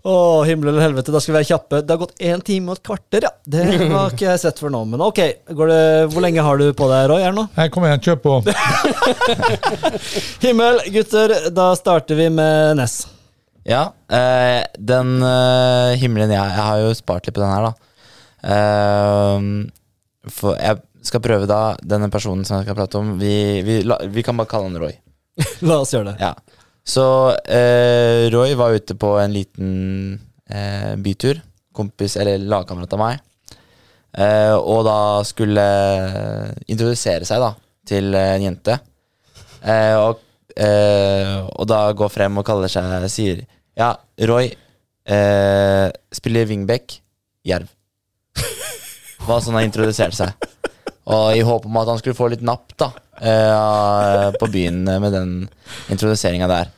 Å, himmel eller helvete. Da skal vi være kjappe. Det har gått én time og et kvarter, ja. Det har ikke jeg sett før nå. Men ok, går det, hvor lenge har du på deg, Roy? her nå? Her kommer jeg, kjør på. Himmel, gutter. Da starter vi med Ness. Ja, eh, den eh, himmelen jeg Jeg har jo spart litt på den her, da. Eh, for jeg skal prøve da denne personen som jeg skal prate om. Vi, vi, la, vi kan bare kalle han Roy. La oss gjøre det. Ja. Så eh, Roy var ute på en liten eh, bytur. Kompis, eller lagkamerat av meg. Eh, og da skulle introdusere seg da til en jente. Eh, og, eh, og da går frem og kaller seg Sier Ja, Roy eh, spiller wingback. Jerv. Var sånn han introduserte seg. Og i håp om at han skulle få litt napp da eh, på byen med den introduseringa der.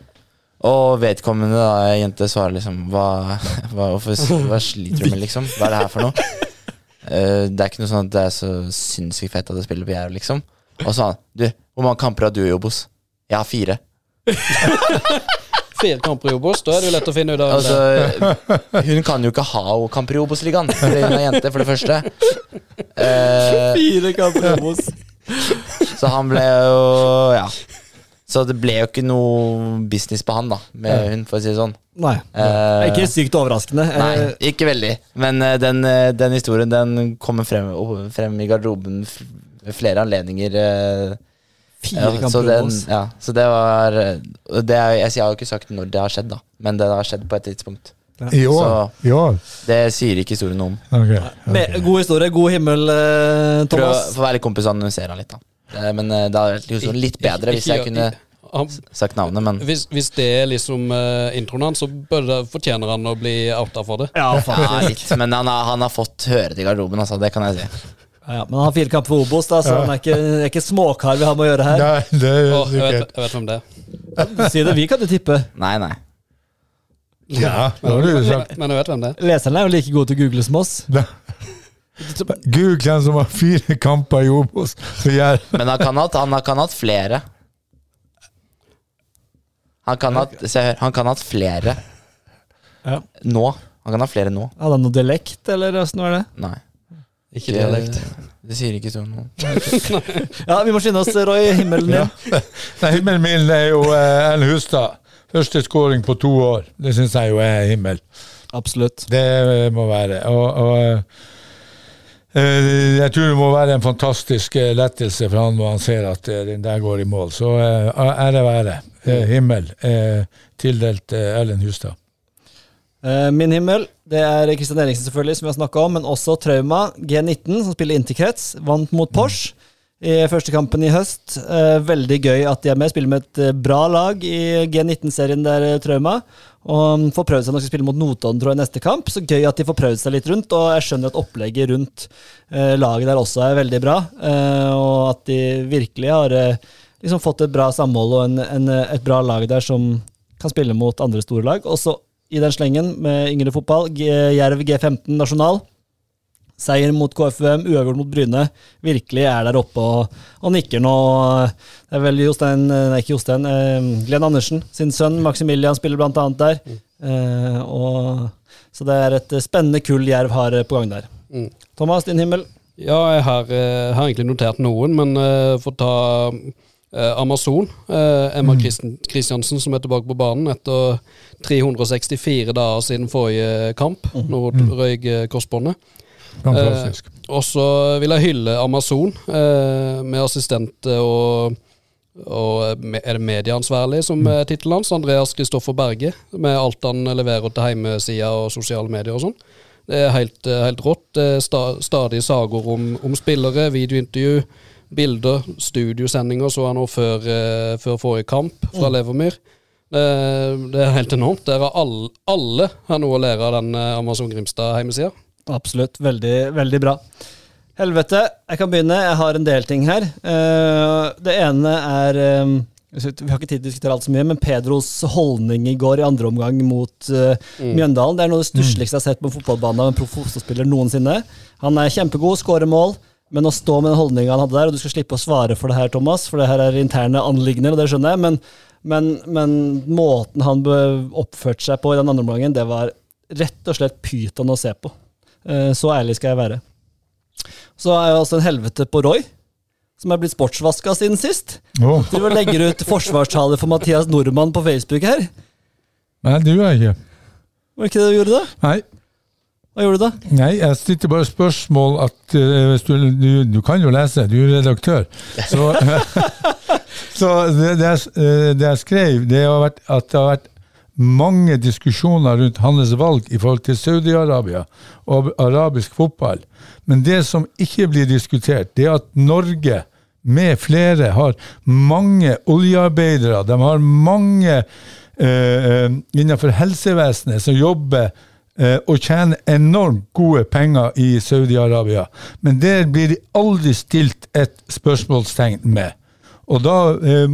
Og vedkommende da, jente svarer liksom hva, hva, hvorfor, hva sliter du med, liksom? Hva er det her for noe? Eh, det er ikke noe sånn at det er så sinnssykt fett at det spiller på Jerv, liksom. Og så sa han du, hvor mange kamper har du i Obos? Jeg har fire. Fire kamper i Obos, da er det jo lett å finne ut av Altså, det. hun kan jo ikke ha kamper i Obos-ligaen, fordi hun er jente, for det første. Uh, Fire kamper i Obos. så han ble jo Ja. Så det ble jo ikke noe business på han, da, med hun, for å si det sånn. Nei. Uh, Ikke sykt overraskende. Nei, Eh, ikke veldig. Men uh, den, eh, den historien den kommer frem, frem i garderoben ved flere anledninger. eh, Fire ja, kamper den, ja, så det var eh, det er, jeg, har jo ikke sagt når det har skjedd, da, men det har skjedd på et tidspunkt. I år? Så- I år? Det sier ikke historien noe om. Okay. Med, god historie, god himmel, eh, Prøv å få være litt kompis og analysere han litt, da. Eh, Men eh, det hadde vært liksom litt bedre hvis jeg kunne sagt navnet, men hvis, hvis det er liksom uh, introen hans, så bør det, fortjener han å bli outa for det. Ja, ja, litt. Men han har, han har fått høre det i garderoben, altså. Det kan jeg si. Ja, men han har fire kamper for Obos, da, så han er ikke, det er ikke småkar vi har med å gjøre her. Nei, det er oh, jeg, vet, jeg vet hvem det er. Si det, vi kan jo tippe. Nei, nei. Ja, det har du Men, sagt. men jeg vet hvem det er. Leserne er jo like gode til å google som oss. Ne. Google hvem som har fire kamper i Obos. Men han kan ha hatt, han kan hatt flere. Han kan ha hatt, se hør, han kan ha hatt flere Ja. nå. Han kan ha flere nå. Hadde han noe dialekt, eller åssen var det? Nei. Ikke dialekt. Det sier ikke sånn noe. Ja, vi må skynde oss, Roy. Himmelen din. Nei, himmelen min er jo eh, Ellen Hustad. Første scoring på to år. Det syns jeg jo er himmel. Absolutt. Det eh, må være. Og, og eh, jeg tror det må være en fantastisk eh, lettelse for han når han ser at eh, den der går i mål. Så eh, ære være. Eh, himmel eh, tildelt eh, Ellen Hustad. Eh, Min himmel, det er Kristian Eriksen selvfølgelig, som vi har snakka om, men også Trauma G19, som spiller interkrets. Vant mot Porsche i første kampen i høst. Eh, Veldig gøy at de er med. Spiller med et eh, bra lag i G19-serien der, Trauma. Og får prøvd seg når de skal spille mot Notodden tror jeg, neste kamp. Så gøy at de får prøvd seg litt rundt, og jeg skjønner at opplegget rundt laget der også er veldig bra. Og at de virkelig har liksom fått et bra samhold og en, en, et bra lag der som kan spille mot andre store lag. Også i den slengen med yngre fotball. Jerv G15 nasjonal. Seier mot KFUM, uavgjort mot Bryne. Virkelig er der oppe og, og nikker nå. Det er vel Jostein, nei ikke Jostein, eh, Glenn Andersen sin sønn Maximilian spiller blant annet der. Eh, og, så det er et spennende kull Jerv har på gang der. Mm. Thomas, din himmel? Ja, jeg har, jeg har egentlig notert noen, men uh, å ta eh, Amazon. eh, Emma Kristiansen Christiansen som er tilbake på banen etter 364 dager siden forrige kamp, når hun røyk eh, korsbåndet. Fantastisk. Og så vil jeg hylle Amazon eh, med assistent og, og er det medieansvarlig som er tittelen hans? Andreas Kristoffer Berge, med alt han leverer til hjemmesida og sosiale medier og sånn. Det er helt, eh, helt rått. Stadig sager om, om spillere, videointervju, bilder, studiosendinger så jeg nå før, eh, før forrige kamp fra Levermyr. Det, det er helt enormt. Der har alle, alle har noe å lære av den eh, Amazon Grimstad-hjemmesida. Absolutt. Veldig, veldig bra. Helvete, jeg kan begynne. Jeg har en del ting her. Eh, det ene er eh, Vi har ikke tid til å diskutere alt så mye, men Pedros holdning i går i andre omgang mot eh, Mjøndalen Det er noe av det stussligste jeg har sett på fotballbanen av en proff fotballspiller noensinne. Han er kjempegod, skårer mål, men å stå med den holdninga han hadde der Og du skal slippe å svare for det her, Thomas, for det her er interne anliggender, og det skjønner jeg, men, men, men måten han oppførte seg på i den andre omgangen, det var rett og slett pyton å se på. Eh, Så ærlig skal jeg være. Så er jeg altså en helvete på Roy, som er blitt sportsvaska siden sist. Oh. Du legger ut forsvarstaler for Mathias Nordmann på Facebook her. Nei, gjør jeg ikke. Var ikke det du gjorde da? Nei, Hva gjorde du da? nei jeg stilte bare spørsmål at uh, du, du, du kan jo lese, du er redaktør. Så, så det, det, jeg, eh, det jeg skrev, det har vært at det har vært mange diskusjoner rundt hans valg i forhold til Saudi-Arabia og arabisk fotball. Men det som ikke blir diskutert, det er at Norge med flere har mange oljearbeidere. De har mange uh, innenfor helsevesenet som jobber og tjener enormt gode penger i Saudi-Arabia. Men der blir det aldri stilt et spørsmålstegn med. Og da eh,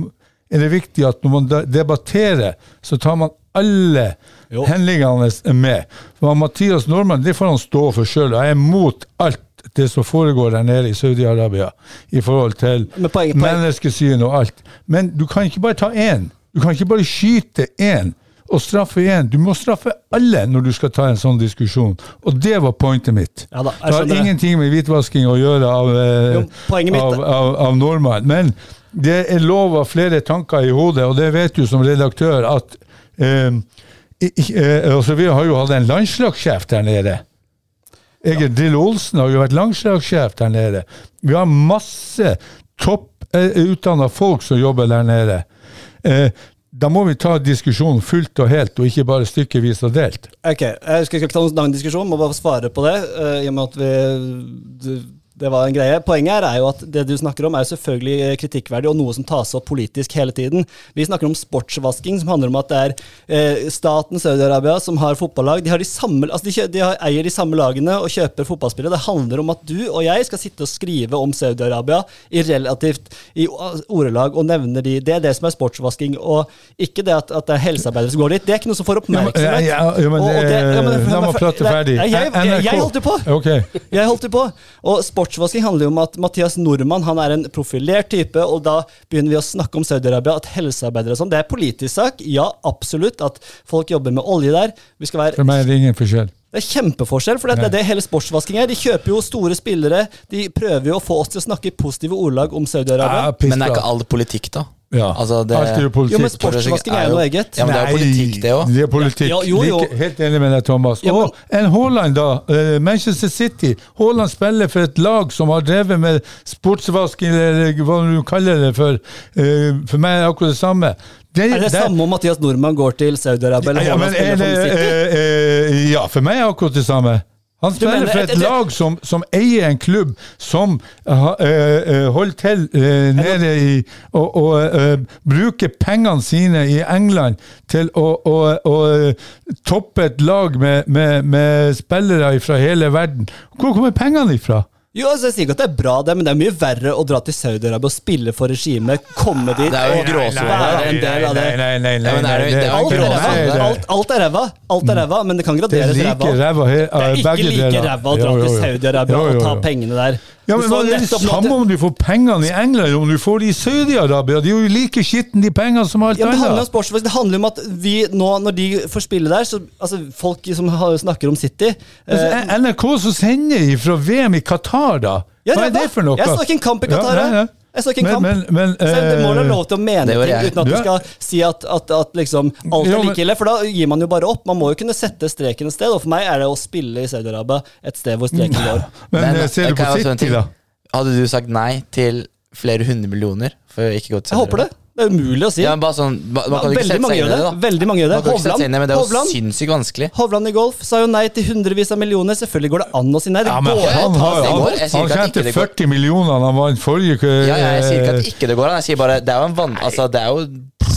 er det viktig at når man debatterer, så tar man alle Jo. henliggende med. For Mathias Normann det får han stå for sjøl. Jeg er mot alt det som foregår der nede i Saudi-Arabia i forhold til Men poeng- poeng- menneskesyn og alt. Men du kan ikke bare ta én. Du kan ikke bare skyte én og straffe én. Du må straffe alle når du skal ta en sånn diskusjon. Og det var pointet mitt. Ja da, det har ingenting med hvitvasking å gjøre av, eh, Jo, mitt- av, av, av nordmann. Men det er lov av flere tanker i hodet, og det vet du som redaktør at eh, eh, altså Vi har jo hatt en landslagssjef der nede. Egil Drillo Olsen har jo vært landslagssjef der nede. Vi har masse topputdanna eh, folk som jobber der nede. Eh, da må vi ta diskusjonen fullt og helt, og ikke bare stykkevis og delt. Ok, jeg skal ikke ta noen lang diskusjon, må bare svare på det. eh, I og med at vi det, var en greie. Poenget er jo at det du snakker om, er jo selvfølgelig eh, kritikkverdig og noe som tas opp politisk hele tiden. Vi snakker om sportsvasking, som handler om at det er eh, staten Saudi-Arabia som har fotballag. De, har de, samme, altså de, de har, eier de samme lagene og kjøper fotballspillere. Det handler om at du og jeg skal sitte og skrive om Saudi-Arabia i relativt i ordelag og nevne de. Det er det som er sportsvasking, og ikke det at, at det er helsearbeidere som går dit. Det er ikke noe som får oppmerksomhet. Ja, ja, ja, men Og- og det, ja, men- La meg prate ferdig. Jeg, jeg, jeg, jeg holdt jo på! Okay. Jeg holdt jo på. Og sportsvasking handler jo om at Mathias Nordmann han er en profilert type, og da begynner vi å snakke om Saudi-Arabia, at helsearbeidere og sånn. Det er politisk sak, ja, absolutt, at folk jobber med olje der. Vi skal være For meg er det ingen forskjell. det er kjempeforskjell, for det er det hele sportsvasking er. De kjøper jo store spillere. De prøver jo å få oss til å snakke i positive ordlag om Saudi-Arabia. Ja, Men er ikke all politikk, da? Ja. Altså, det- Alt er jo politikk. Jo, men sportsvasking er jo noe eget. Ja, men det er jo politikk, det òg. Det er politikk. Ja, jo, jo. Like, helt enig med deg, Thomas. Ja, men- og en Haaland, da. eh, Manchester City. Haaland spiller for et lag som har drevet med sportsvasking, eller hva du kaller det for. Eh, for meg er det akkurat det samme. Det, Er det det- samme om Mathias Nordmann går til Saudi-Arabia eller ja, Haaland men er spiller det, for City? eh, ja, for meg er det akkurat det samme. Han spiller mener- for et et, et lag som, som eier en klubb som uh, eh, holder til uh, nede i Og, og bruker pengene sine i England til å, å, å toppe et lag med, med, med spillere fra hele verden. Hvor kommer pengene ifra? Jo, altså, Jeg sier ikke at det er bra, det, men det er mye verre å dra til Saudi-Arabia og spille for regimet, komme dit Det er jo og gråsone være en del av det. Nei, nei, nei. nei, nei, nei, Alt er ræva, alt, alt er ræva, alt er ræva, men det kan er graderes ræva. Det er ikke like ræva å dra til. Saudi-Arabia og ta pengene der. Ja, men det er det nettopp samme om du får pengene i England eller om du får de i Saudi-Arabia? De er jo like skitne, de pengene som alt ja, men Det annet. Det handler om at vi nå, når de får spille der, så altså folk som har, snakker om City eh, NRK som sender fra VM i Qatar, da? ja, Hva er det for noe? Jeg snakker en kamp i Qatar. Ja, nei, nei. Jeg. Så ikke en Men- kamp. men- men, så det må da være lov til å mene det ting uten at du skal si at, at, at liksom alt er like ille, for da gir man jo bare opp. Man må jo kunne sette streken et sted, og for meg er det å spille i Saudi-Arabia et sted hvor streken går. Men, Men, eh, ser du på sitt? City, da? Hadde du sagt nei til flere hundre millioner for å ikke gå til Jeg håper det. Det er umulig å si. Ja, men bare sånn, man kan jo ikke Veldig sette mange seg inn gjør i det, det. da. Veldig mange gjør det. Man kan ikke sette seg inn i det, men det er jo Hovland, sinnssykt vanskelig. Hovland i golf sa jo nei til hundrevis av millioner. Selvfølgelig går det an å si nei. Det Ja, men går han, an har, jo han, går. Jeg sier han ikke at tjente det går. 40 millioner da han vant en forrige Ja, ja, jeg sier ikke at ikke det går an. Jeg sier bare det er jo, en vann... altså, det er jo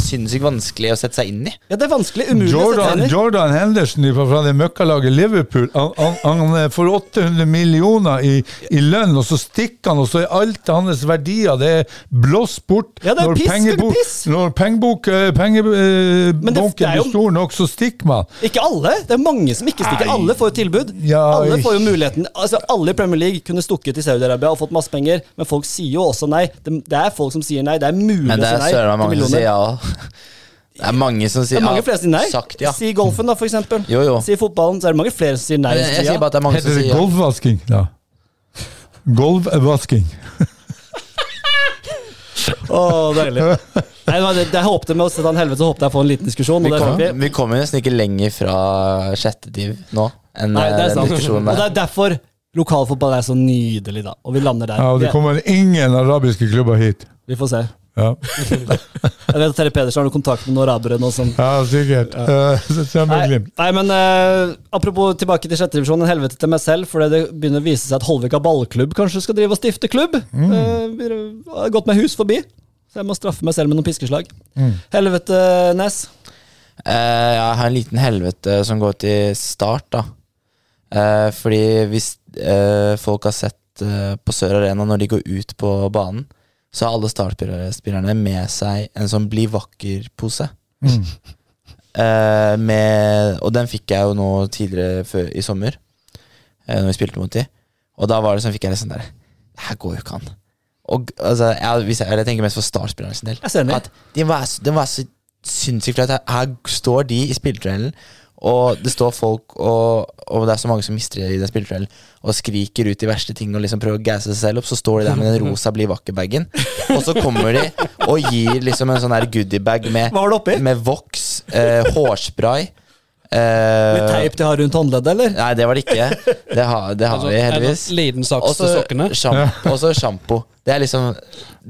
sinnssykt vanskelig å sette seg inn i. Ja, det er vanskelig. Umulig å sette Jordan, seg inn i. Jordan Henderson fra, det møkkalaget Liverpool Han, han, han eh, får 800 millioner i, i lønn, og så stikker han, og så er alt hans verdier Det er blåst bort. Ja, det er når piss, pengebok- piss. Når pengebok, eh, Men det- pengebunken jo- blir stor nok, så stikker man. Ikke alle. Det er mange som ikke stikker. Nei. Alle får jo tilbud. Ja, alle får jo muligheten. Altså, Alle i Premier League kunne stukket til Saudi-Arabia og fått masse penger, men folk sier jo også nei. Det, det er folk som sier nei. Det er mulig Men det å er søren meg mange som sier ja. Det er mange som sier Det er mange flere som sier nei. Sagt ja. Si golfen, da, for eksempel. Jo, jo. Si fotballen, så er det mange flere som sier nei. Jeg, jeg sier bare at det er mange som Heter det sier ja. golfvasking? Ja. Golvvasking. Å, deilig. Nei, det, var det, det jeg håpte med å sette han helvete, så håpte jeg å få en liten diskusjon. Vi Og det kommer fikk vi. vi kommer jo nesten ikke lenger fra sjette div nå enn Nei, det eh, er den sant. Og det der. er derfor lokalfotball er så nydelig, da. Og vi lander der. Ja, og det Vi- kommer ingen arabiske klubber hit. Vi får se. Ja, Jeg vet at Terje Pedersen har noen kontakt med noen rabere nå som ja sikkert. Uh, Nei, nei, men uh, apropos tilbake til sjette divisjon, en helvete til meg selv, fordi det begynner å vise seg at Holvika ballklubb kanskje skal drive og stifte klubb. Mm. Uh, har gått med hus forbi, så jeg må straffe meg selv med noen piskeslag. Mm. Helvete, Nes. Eh, jeg har en liten helvete som går til start, da. Eh, fordi hvis folk har sett på Sør Arena når de går ut på banen, så har alle startspillerne med seg en sånn Bli vakker-pose. Mm. Uh, med, og den fikk jeg jo nå tidligere før, i sommer, uh, når vi spilte mot de. Og da var det sånn, fikk jeg litt sånn der Det her går jo ikke an. Og altså, jeg, jeg, jeg tenker mest for startspillerne sin del. At de var, så- det var så sinnssykt flaut. Her, står de i spilletunnelen, og det står folk, og, og det er så mange som mister det i den spilletunnelen, og skriker ut de verste ting og liksom prøver å gasse seg selv opp. Så står de der med den rosa Bli vakker-bagen, og så kommer de og gir liksom en sånn goodiebag med, med voks, eh, hårspray eh, Med teip de har rundt håndleddet, eller? Nei, det var det ikke. Det har, det har Altså, vi heldigvis. sånn liten saks Og så til sokkene. og så sjampo. Det er liksom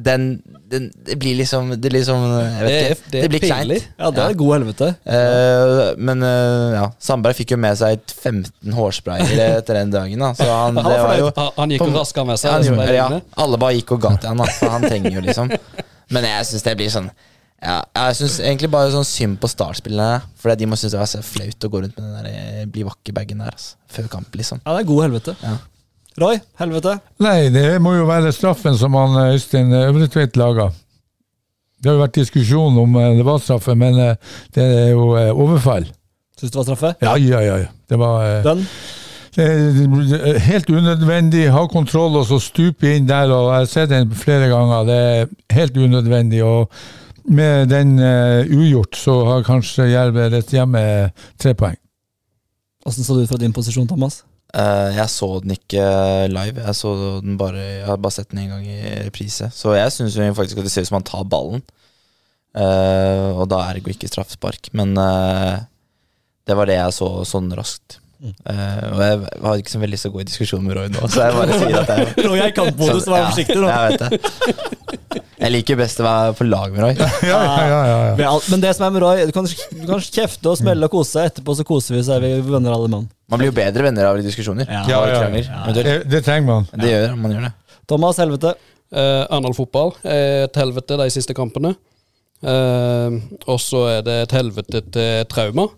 den, den Det blir liksom Det, liksom, jeg vet Det er- ikke, det er blir kleint. Ja, det er god helvete. Uh, men uh, ja, Sandberg fikk jo med seg 15 hårsprayer etter den dagen. Da. Så han, Han det var jo Han, gikk jo raskere med seg. han det ja. Alle bare gikk og ga til han, da, han trenger jo liksom Men jeg syns det blir sånn ja, Jeg syns egentlig bare sånn synd på startspillerne. For de må synes det var så flaut å gå rundt med den der eh, bli vakker-bagen der. Altså, før kamp, liksom. Ja, det er god helvete. Ja. Roy, helvete. Nei, det må jo være straffen som han eh, Øystein Øvretveit laga. Det har jo vært diskusjon om eh, det var straffe, men eh, det er jo eh, overfall. Syns det var straffe? Ja, ja, ja. ja. Det var eh, Den? eh, helt unødvendig. Ha kontroll og så stupe inn der. og Jeg har sett den flere ganger. Det er helt unødvendig. og med den uh, ugjort, så har kanskje Jerv rett hjemme tre poeng. Åssen så det ut fra din posisjon, Thomas? Eh, jeg så den ikke live. Jeg, så den bare, jeg har bare sett den en gang i reprise. Så jeg syns faktisk at det ser ut som han tar ballen. Uh, og da er det jo ikke straffespark. Men uh, det var det jeg så sånn raskt. Eh, og jeg har ikke så veldig lyst til å gå i diskusjon med Roy nå, så jeg bare sier at jeg Roy er i kampmodus, vær forsiktig nå. Jeg vet det. Jeg liker best å være på lag med Roy. Ja, ja, ja, Men det som er med Roy, du kan, du kan kjefte og smelle og kose. Etterpå så koser vi, så er vi venner alle mann. Man blir jo bedre venner av diskusjoner. Ja. Ja, ja, ja. Det, det trenger man. Det gjør man gjør det. Thomas, helvete. Eh, Arendal fotball er et helvete de siste kampene. Eh, og så er det et helvete til trauma.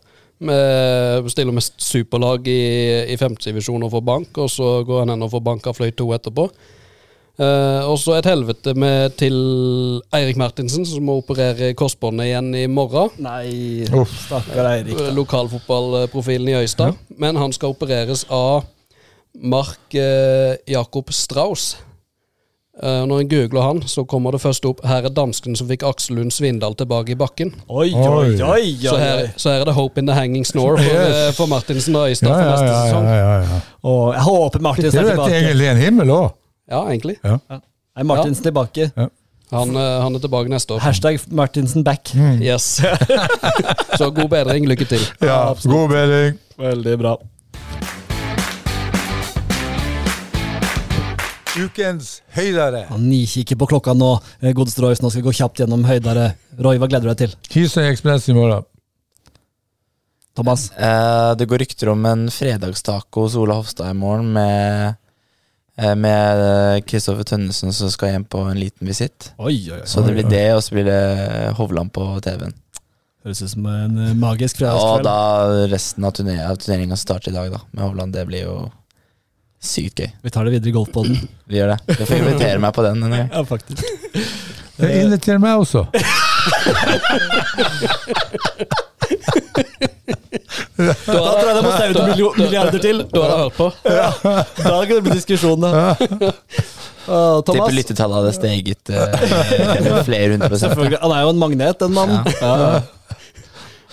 Vi stiller med superlag i, i femtedivisjon og får bank, og så går han hen og får bank av fløy to etterpå. Eh, og så et helvete med til Eirik Martinsen, som må operere korsbåndet igjen i morgen. Nei, Uff. stakkar Eirik. Eh, Lokalfotballprofilen i Øystad. Men han skal opereres av Mark uh, Jakob Strauss. Uh, når en googler han, så kommer det først opp Her er dansken som fikk Aksel Lund Svindal tilbake i bakken. Oi, oi, Oi. oi! Så her, så her er det hope in the hanging snore for, Yes. for Martinsen og Øystad Ja, for ja, neste ja, sesong. ja, ja, ja. Og jeg håper Martinsen Det er tilbake. Det er egentlig en himmel òg. Ja, egentlig. Er Martinsen tilbake? Han, eh, han er tilbake neste år. Hashtag Martinsen back. Yes. så god bedring. Lykke til. Ja, god bedring. Veldig bra. Ukens høydere. Han nikikker på klokka nå. Godest Godeste Roy, så nå skal vi gå kjapt gjennom høydere. Roy, hva gleder du deg til? Hisøy Ekspress i morgen. Thomas? Eh, det går rykter om en fredagstaco hos Ola Hofstad i morgen med eh, med Kristoffer Tønnesen som skal hjem på en liten visitt. Oi, oi, oi. Så det blir det, og så blir det Hovland på TV-en. Høres ut som en magisk fredagskveld. Og da resten av, turneringa starter i dag, da, med Hovland. Det blir jo sykt gøy. Vi tar det videre i golfpoden. Vi gjør det. Du får invitere meg på den en gang. ja, faktisk. Jeg inviterer meg også. Da tror jeg det må staue ut milliarder til. Du har hørt på? Da kan det bli diskusjon, da. Uh, Thomas? Tipper lyttetallet hadde steget uh, flere hundre prosent. Selvfølgelig. Han er jo en magnet, den mannen. Ja.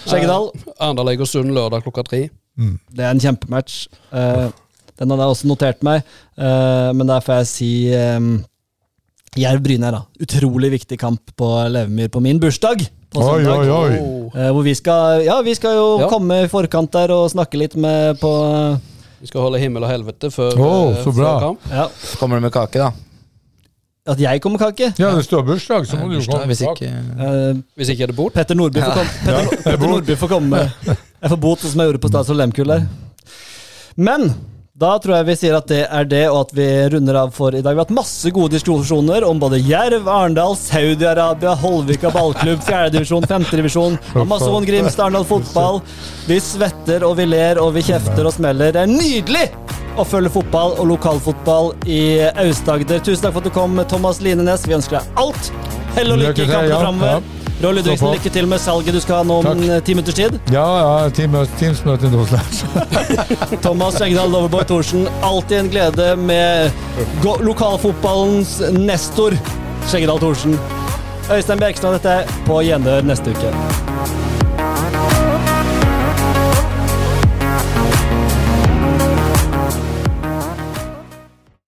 Skjeggedal. Arendal Egersund lørdag klokka tre. Det er en kjempematch. Uh, den hadde jeg også notert meg, uh, men der får jeg si um, Jerv Brynær, da. Utrolig viktig kamp på Levemyr på min bursdag. På Oi, søndag. oi, oi. Oh. Eh, hvor vi skal Ja, vi skal jo Ja. komme i forkant der og snakke litt med på Vi skal holde himmel og helvete før, eh, så bra. før kamp. Ja, Kommer du med kake, da? At jeg kommer kake. Ja, det står bursdag, så må du jo komme. hvis ikke uh, Hvis ikke er det bort. Petter Nordby får komme. Petter, Petter Nordby får komme. Jeg får bot som jeg gjorde på Statsråd Lehmkuhl der. Men Da tror jeg vi sier at det er det, og at vi runder av for i dag. Vi har hatt masse gode diskusjoner om både Jerv, Arendal, Saudi-Arabia, Holvika ballklubb, fjerdedivisjon, femtedivisjon, Amazon, Grimstad, Arendal fotball. Vi svetter og vi ler og vi kjefter og smeller. Det er nydelig å følge fotball og lokalfotball i Aust-Agder. Tusen takk for at du kom, Thomas Linenes. Vi ønsker deg alt hell og lykke i kampene framover. Roy Ludvigsen, lykke til med salget du skal ha nå om eh, ti minutters tid. Ja, ja, Teamsmøte nå snart. Thomas Engdahl Loverboy Thorsen, alltid en glede med lokalfotballens nestor Skjeggedal Thorsen. Øystein Bjerkestad, dette er På gjenhør neste uke.